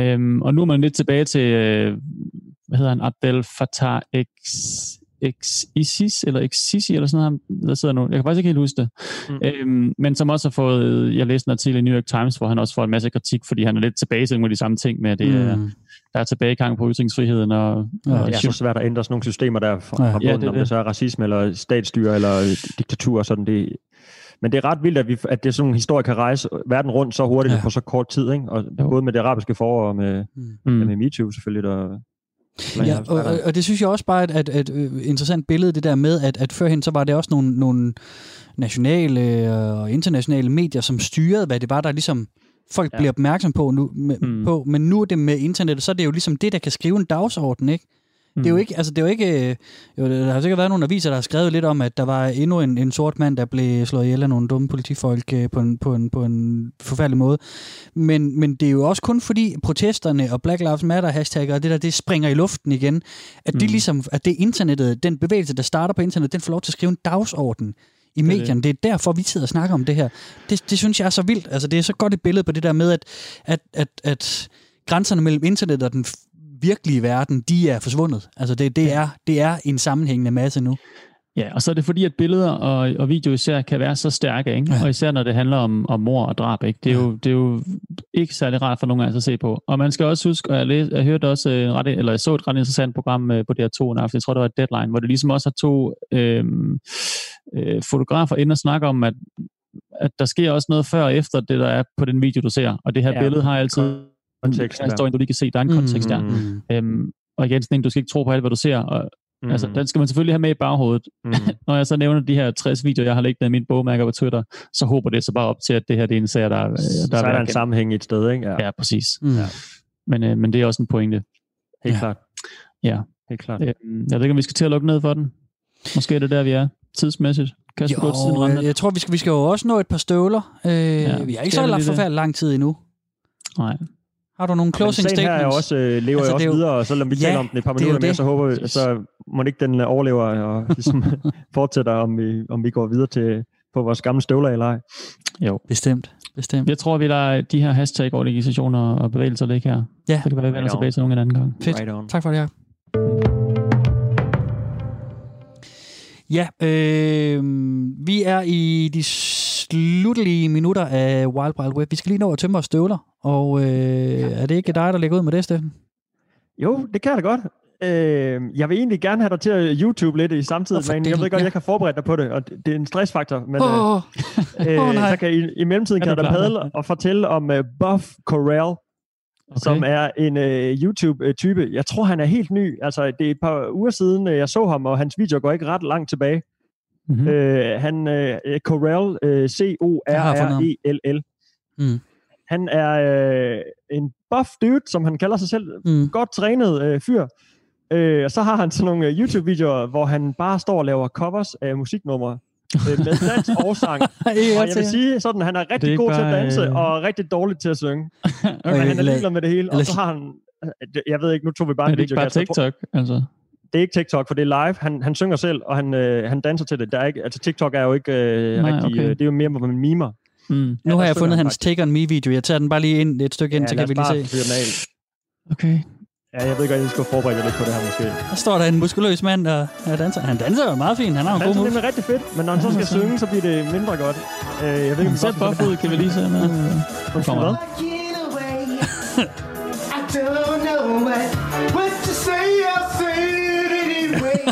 Øhm, og nu er man lidt tilbage til, øh, hvad hedder han, Abdel Fattah X Isis, eller Exisi, eller sådan noget, der sidder nu. Jeg kan faktisk ikke helt huske det. Mm. Øhm, men som også har fået, jeg læste en artikel i New York Times, hvor han også får en masse kritik, fordi han er lidt tilbage til nogle af de samme ting med, at det mm. er, der er tilbagegang på ytringsfriheden. Og, ja, og det er så svært at ændre sådan nogle systemer, der fra, ja, fra bunden, ja, det, om det så er racisme, eller statsstyre, eller diktatur, sådan det, men det er ret vildt, at, vi, at det sådan en historie kan rejse verden rundt så hurtigt ja. på så kort tid. Ikke? Og jo. både med det arabiske forår og med, mm. med MeToo selvfølgelig, der, Ja, og, og, og det synes jeg også bare er et, et, et interessant billede, det der med, at, at førhen så var det også nogle, nogle nationale og internationale medier, som styrede, hvad det var, der ligesom folk ja. bliver opmærksom på nu. Med, mm. på, men nu er det med internettet, så er det jo ligesom det, der kan skrive en dagsorden, ikke? Mm. Det er jo ikke, altså det er jo ikke, øh, jo, der har sikkert været nogle aviser, der har skrevet lidt om, at der var endnu en, en sort mand, der blev slået ihjel af nogle dumme politifolk øh, på en, på en, på en forfærdelig måde. Men, men det er jo også kun fordi protesterne og Black Lives Matter hashtagger og det der, det springer i luften igen, at det mm. ligesom, at det internettet, den bevægelse, der starter på internettet, den får lov til at skrive en dagsorden i medierne. Det er derfor, vi sidder og snakker om det her. Det, det synes jeg er så vildt. Altså, det er så godt et billede på det der med, at, at, at, at grænserne mellem internet og den virkelige verden, de er forsvundet. Altså det, det, er, det er en sammenhængende masse nu. Ja, og så er det fordi, at billeder og, og video især kan være så stærke, ikke? Ja. og især når det handler om, om mor og drab. Ikke? Det, er ja. jo, det er jo ikke særlig rart for nogen af os at se på. Og man skal også huske, og jeg, læste, jeg hørte også en ret, eller jeg så et ret interessant program øh, på DR2 en aften, jeg tror det var Deadline, hvor det ligesom også har to øh, øh, fotografer ind og snakke om, at, at der sker også noget før og efter det, der er på den video, du ser. Og det her ja. billede har altid kontekst, der står, du lige kan se, der er en kontekst mm, der. Mm. Øhm, og igen, sådan, du skal ikke tro på alt, hvad du ser. Og, mm. altså, den skal man selvfølgelig have med i baghovedet. Mm. Når jeg så nævner de her 60 videoer, jeg har liggende i min bogmærker på Twitter, så håber det så bare op til, at det her det er en serie, der, der så er der en sammenhæng et sted, ikke? Ja, ja præcis. Mm. Ja. Men, øh, men det er også en pointe. Helt ja. klart. Ja. Helt klart. Øhm, jeg ved ikke, om vi skal til at lukke ned for den. Måske er det der, vi er tidsmæssigt. Kan jo, tiden jeg tror, vi skal, vi skal jo også nå et par støvler. Øh, ja, vi har ikke så forfærdeligt lang tid endnu. Nej. Har du nogle closing statements? her er også, øh, lever altså, jo også videre, og så lader vi ja, tale om den et par minutter mere, så håber vi, så må ikke den øh, overlever og ligesom fortsætter, om vi, om vi går videre til på vores gamle støvler eller ej. Jo, bestemt. bestemt. Jeg tror, vi lader de her hashtag-organisationer og bevægelser ligge her. Ja. Så kan være, vi vender tilbage til nogen en anden gang. Fedt. Right tak for det her. Ja, øh, vi er i de sluttelige minutter af Wild Wild Web. Vi skal lige nå at tømme vores støvler, og øh, ja. er det ikke dig, der lægger ud med det, Steffen? Jo, det kan jeg da godt. Øh, jeg vil egentlig gerne have dig til at YouTube lidt i samtidig, oh, men jeg ved godt, ja. jeg kan forberede dig på det, og det, det er en stressfaktor. Men oh, øh, oh, så kan I, i mellemtiden kan jeg da padle og fortælle om uh, Buff Corral, okay. som er en uh, YouTube-type. Jeg tror, han er helt ny. Altså, det er et par uger siden, jeg så ham, og hans video går ikke ret langt tilbage. Mm-hmm. Øh, han øh, Corell, øh, C-O-R-R-E-L-L. Mm. Han er øh, en buff dude, som han kalder sig selv. Mm. Godt trænet øh, fyr. Øh, og så har han sådan nogle øh, YouTube-videoer, hvor han bare står og laver covers af musiknumre øh, med dans og sang. og jeg vil sige sådan, han er rigtig er god bare, til at danse, øh... og rigtig dårlig til at synge. okay, Men han er ligeglad med det hele. Og så har han, jeg ved ikke, nu tog vi bare en video. Er det ikke bare TikTok? Altså? Det er ikke TikTok, for det er live. Han, han synger selv, og han, øh, han danser til det. Der er ikke, altså TikTok er jo ikke øh, Nej, rigtig... Okay. Øh, det er jo mere, hvor man mimer. Mm. Nu har jeg fundet hans Take On Me-video. Jeg tager den bare lige ind et stykke ind, ja, så kan vi lige se. Okay. Ja, jeg ved godt, at jeg skulle forberede lidt på det her måske. Der står der en muskuløs mand, der, der danser. Han danser jo meget fint. Han har en god moves. Det er rigtig fedt, men når han så skal synge, så bliver det mindre godt. Øh, jeg ved ikke, om buff ud, kan vi lige se med. Hun kommer hvad? I don't know what, what to say,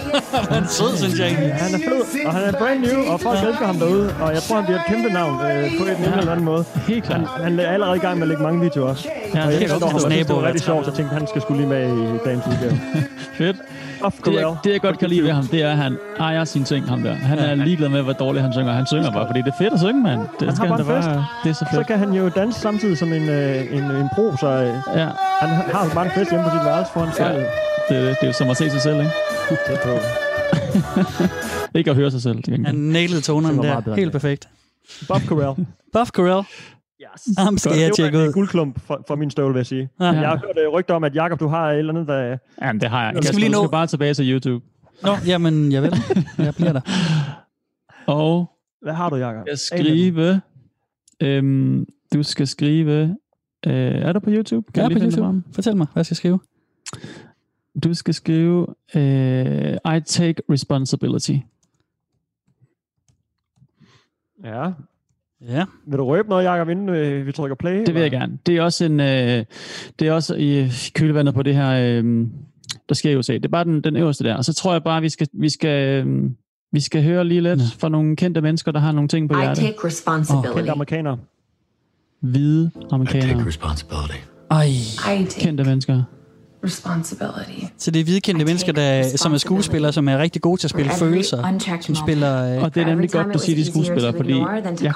han er sød, synes jeg egentlig. Ja, han er fed, og han er brand new, og folk elsker ham derude. Og jeg tror, han bliver et kæmpe navn øh, på en eller anden måde. Helt klart. Han, han er allerede i gang med at lægge mange videoer også. Ja, og jeg forstår ham, det er rigtig sjovt, så tænkte, han skal skulle lige med i dagens udgave. Fedt. Det, jeg, det, jeg godt kan lide ved ham, det er, at han ejer sine ting, ham der. Han er ligeglad med, hvor dårligt han synger. Han synger bare, fordi det er fedt at synge, mand. Det han skal han da bare... Det er så fedt. Så kan han jo danse samtidig som en, øh, en, en pro, så øh, ja. han har bare en fest hjemme på sit værelse foran sig. Ja. Det, det er jo som at se sig selv, ikke? Det på. ikke at høre sig selv. Han nailede tonerne der. Helt perfekt. Buff Corral. Buff Corral. Yes. Ham skal jeg tjekke ud. Det var en guldklump for, for min støvle, vil jeg sige. Ja. Jeg har hørt uh, rygter om, at Jakob, du har et eller andet, der... Jamen, det har jeg. Jeg skal, lige nå... skal bare tilbage til YouTube. Nå, jamen, jeg ved Jeg bliver der. Og... Hvad har du, Jakob? Jeg skrive... Øhm, du skal skrive... Øh, er du på YouTube? Kan jeg er på YouTube. Fortæl mig, hvad skal jeg skrive? Du skal skrive... Øh, I take responsibility. Ja, Ja. Vil du røbe noget, Jacob, inden øh, vi trykker play? Det vil jeg gerne. Det er også, en, øh, det er også i kølvandet på det her, øh, der sker i USA. Det er bare den, den øverste der. Og så tror jeg bare, vi skal, vi skal, øh, vi skal høre lige lidt ja. fra nogle kendte mennesker, der har nogle ting på hjertet. I take responsibility. Oh. Kendte amerikanere. Hvide amerikanere. I take responsibility. Ej, kendte mennesker responsibility. Så det er hvidkendte mennesker, der, som er skuespillere, som er rigtig gode til at spille følelser. Som spiller, øh... Og det er nemlig godt, du siger, de skuespillere, fordi ja,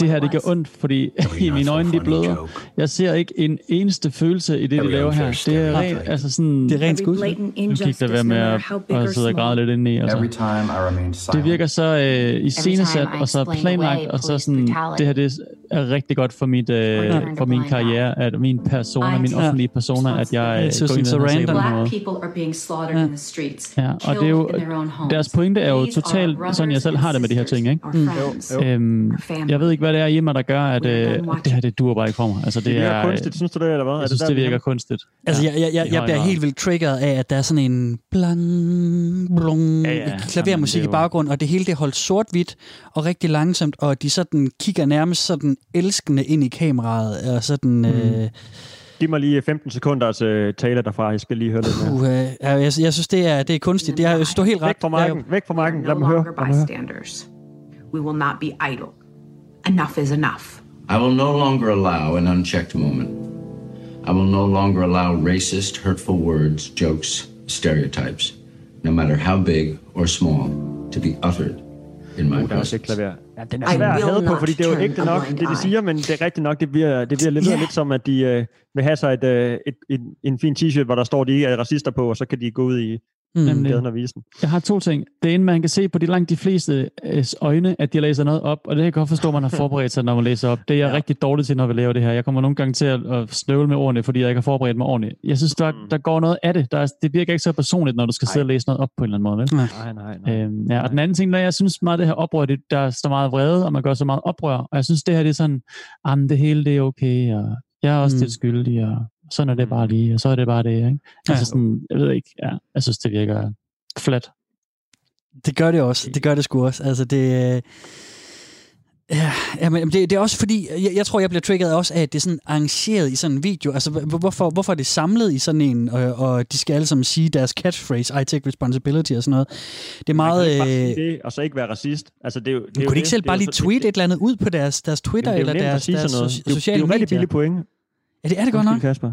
det her det gør ondt, fordi i mine øjne de bløder. Jeg ser ikke en eneste følelse i det, de laver her. Det er rent, altså sådan... Det er rent skuespil. Nu gik der være med at, at sidde og græde lidt ind i. Altså. Det virker så øh, i scenesat, og så planlagt, og så sådan, det her det er rigtig godt for, mit, øh, for min karriere, at min persona, min offentlige persona, at jeg går ind så random Black people are being slaughtered ja. in the streets, ja, og det er jo, deres pointe er jo totalt sådan, jeg selv har det med de her ting. Ikke? Mm. Jo, jo. Øhm, jeg ved ikke, hvad det er i mig, der gør, at, øh, det her det dur bare ikke for mig. Altså, det, det er, kunstigt, synes du det, eller hvad? Jeg synes, det, virker kunstigt. Altså, jeg, jeg, jeg, jeg bliver helt vildt triggeret af, at der er sådan en blang, blung, ja, ja, klavermusik i baggrunden, og det hele det holdt sort-hvidt og rigtig langsomt, og de sådan kigger nærmest sådan elskende ind i kameraet, og sådan... Mm. Øh, Giv mig lige 15 sekunder til tale derfra. Jeg skal lige høre lidt mere. Uh, jeg, jeg, jeg synes, det er, det er kunstigt. Det er, jeg er helt ret. Væk fra marken. Væk fra marken. Lad mig høre. Høre. We will not be idle. Enough is enough. I will no longer allow an unchecked moment. I will no longer allow racist, hurtful words, jokes, stereotypes, no matter how big or small, to be uttered in my presence. Ja, den er svær at have på, fordi det er jo ikke nok, det de siger, men det er rigtigt nok, det bliver, det bliver lidt, yeah. lidt som, at de øh, vil have sig et, øh, et, et, en fin t-shirt, hvor der står, at de ikke er racister på, og så kan de gå ud i, mm. gaden og vise den. Jeg har to ting. Det ene, man kan se på de langt de fleste øh, øjne, at de læser noget op, og det kan jeg godt forstå, at man har forberedt sig, når man læser op. Det er jeg ja. rigtig dårlig til, når vi laver det her. Jeg kommer nogle gange til at, snøvle med ordene, fordi jeg ikke har forberedt mig ordentligt. Jeg synes, der, mm. der går noget af det. Der er, det virker ikke så personligt, når du skal sidde og læse noget op på en eller anden måde. Vel? Nej, nej, nej. Øhm, ja, og den anden ting, der jeg synes meget, det her oprør, det, der står meget vrede, og man gør så meget oprør. Og jeg synes, det her det er sådan, at det hele det er okay, og jeg er også mm. lidt skyldig, og sådan er det bare lige, og så er det bare det. Ikke? Altså ja. sådan, jeg ved ikke, ja, jeg synes, det virker flat. Det gør det også. Det gør det sgu også. Altså, det... Øh, ja, jamen, det, det er også fordi, jeg, jeg tror, jeg bliver triggeret også af, at det er sådan arrangeret i sådan en video. Altså, hvorfor, hvorfor er det samlet i sådan en, og, og de skal alle sammen sige deres catchphrase, I take responsibility og sådan noget. Det er meget... Man kan ikke bare øh, det, og så ikke være racist. Altså, det er jo, det kunne de ikke selv bare lige tweet et eller andet ud på deres, deres Twitter eller deres, deres, deres sociale medier? Det er jo rigtig billig point. Ja, det er det godt nok. Kasper.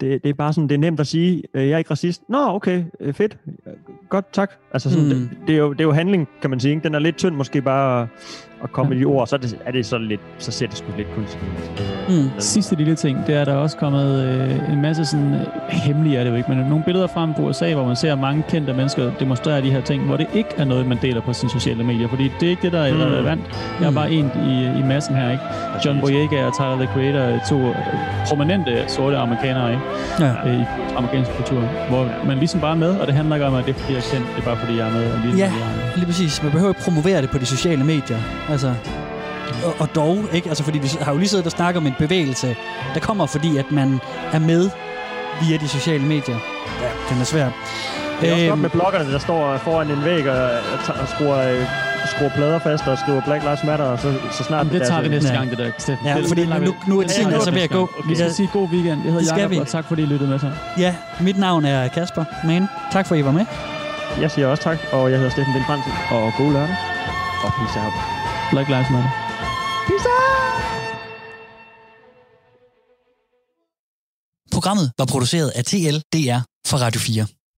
Det, det er bare sådan, det er nemt at sige, øh, jeg er ikke racist. Nå, okay, øh, fedt. Godt, tak. Altså sådan, mm. det, det, er jo, det er jo handling, kan man sige. Ikke? Den er lidt tynd måske bare at komme ja. med de ord, så er det, er det så lidt, så ser det sgu lidt kunstigt ud. Mm. Sidste lille ting, det er der også kommet øh, en masse sådan, øh, hemmelige er det jo ikke, men nogle billeder frem på USA, hvor man ser mange kendte mennesker demonstrere de her ting, hvor det ikke er noget, man deler på sine sociale medier, fordi det er ikke det, der er mm. relevant. Jeg er bare en i, i massen her, ikke? John Boyega og Tyler, the Creator, to prominente sorte amerikanere, ikke? Ja. Øh, i amerikansk kultur, hvor man ligesom bare er med, og det handler ikke om, at det er fordi, jeg er kendt, det er bare fordi, jeg er med. Og lige ja, lige præcis. Man behøver ikke promovere det på de sociale medier. Altså, og, og dog, ikke? Altså, fordi vi har jo lige siddet og snakket om en bevægelse, der kommer fordi, at man er med via de sociale medier. Ja, den er svær. Det er også godt med bloggerne, der står foran en væg og, og skruer, øh, skruer plader fast og skriver Black Lives Matter, og så, så snart... det, det tager vi næste gang, det der, Steffen. Ja, det, fordi nu, nu er det tiden altså ved at gå. gang. Vi skal sige god weekend. Jeg Det hedder skal Jacob, vi. og tak fordi I lyttede med til. Ja, mit navn er Kasper Mane. Tak for, at I var med. Jeg siger også tak, og jeg hedder Steffen Lind Fransen, og god lørdag. Og peace out. Black Lives Matter. Programmet var produceret af TL DR for Radio 4.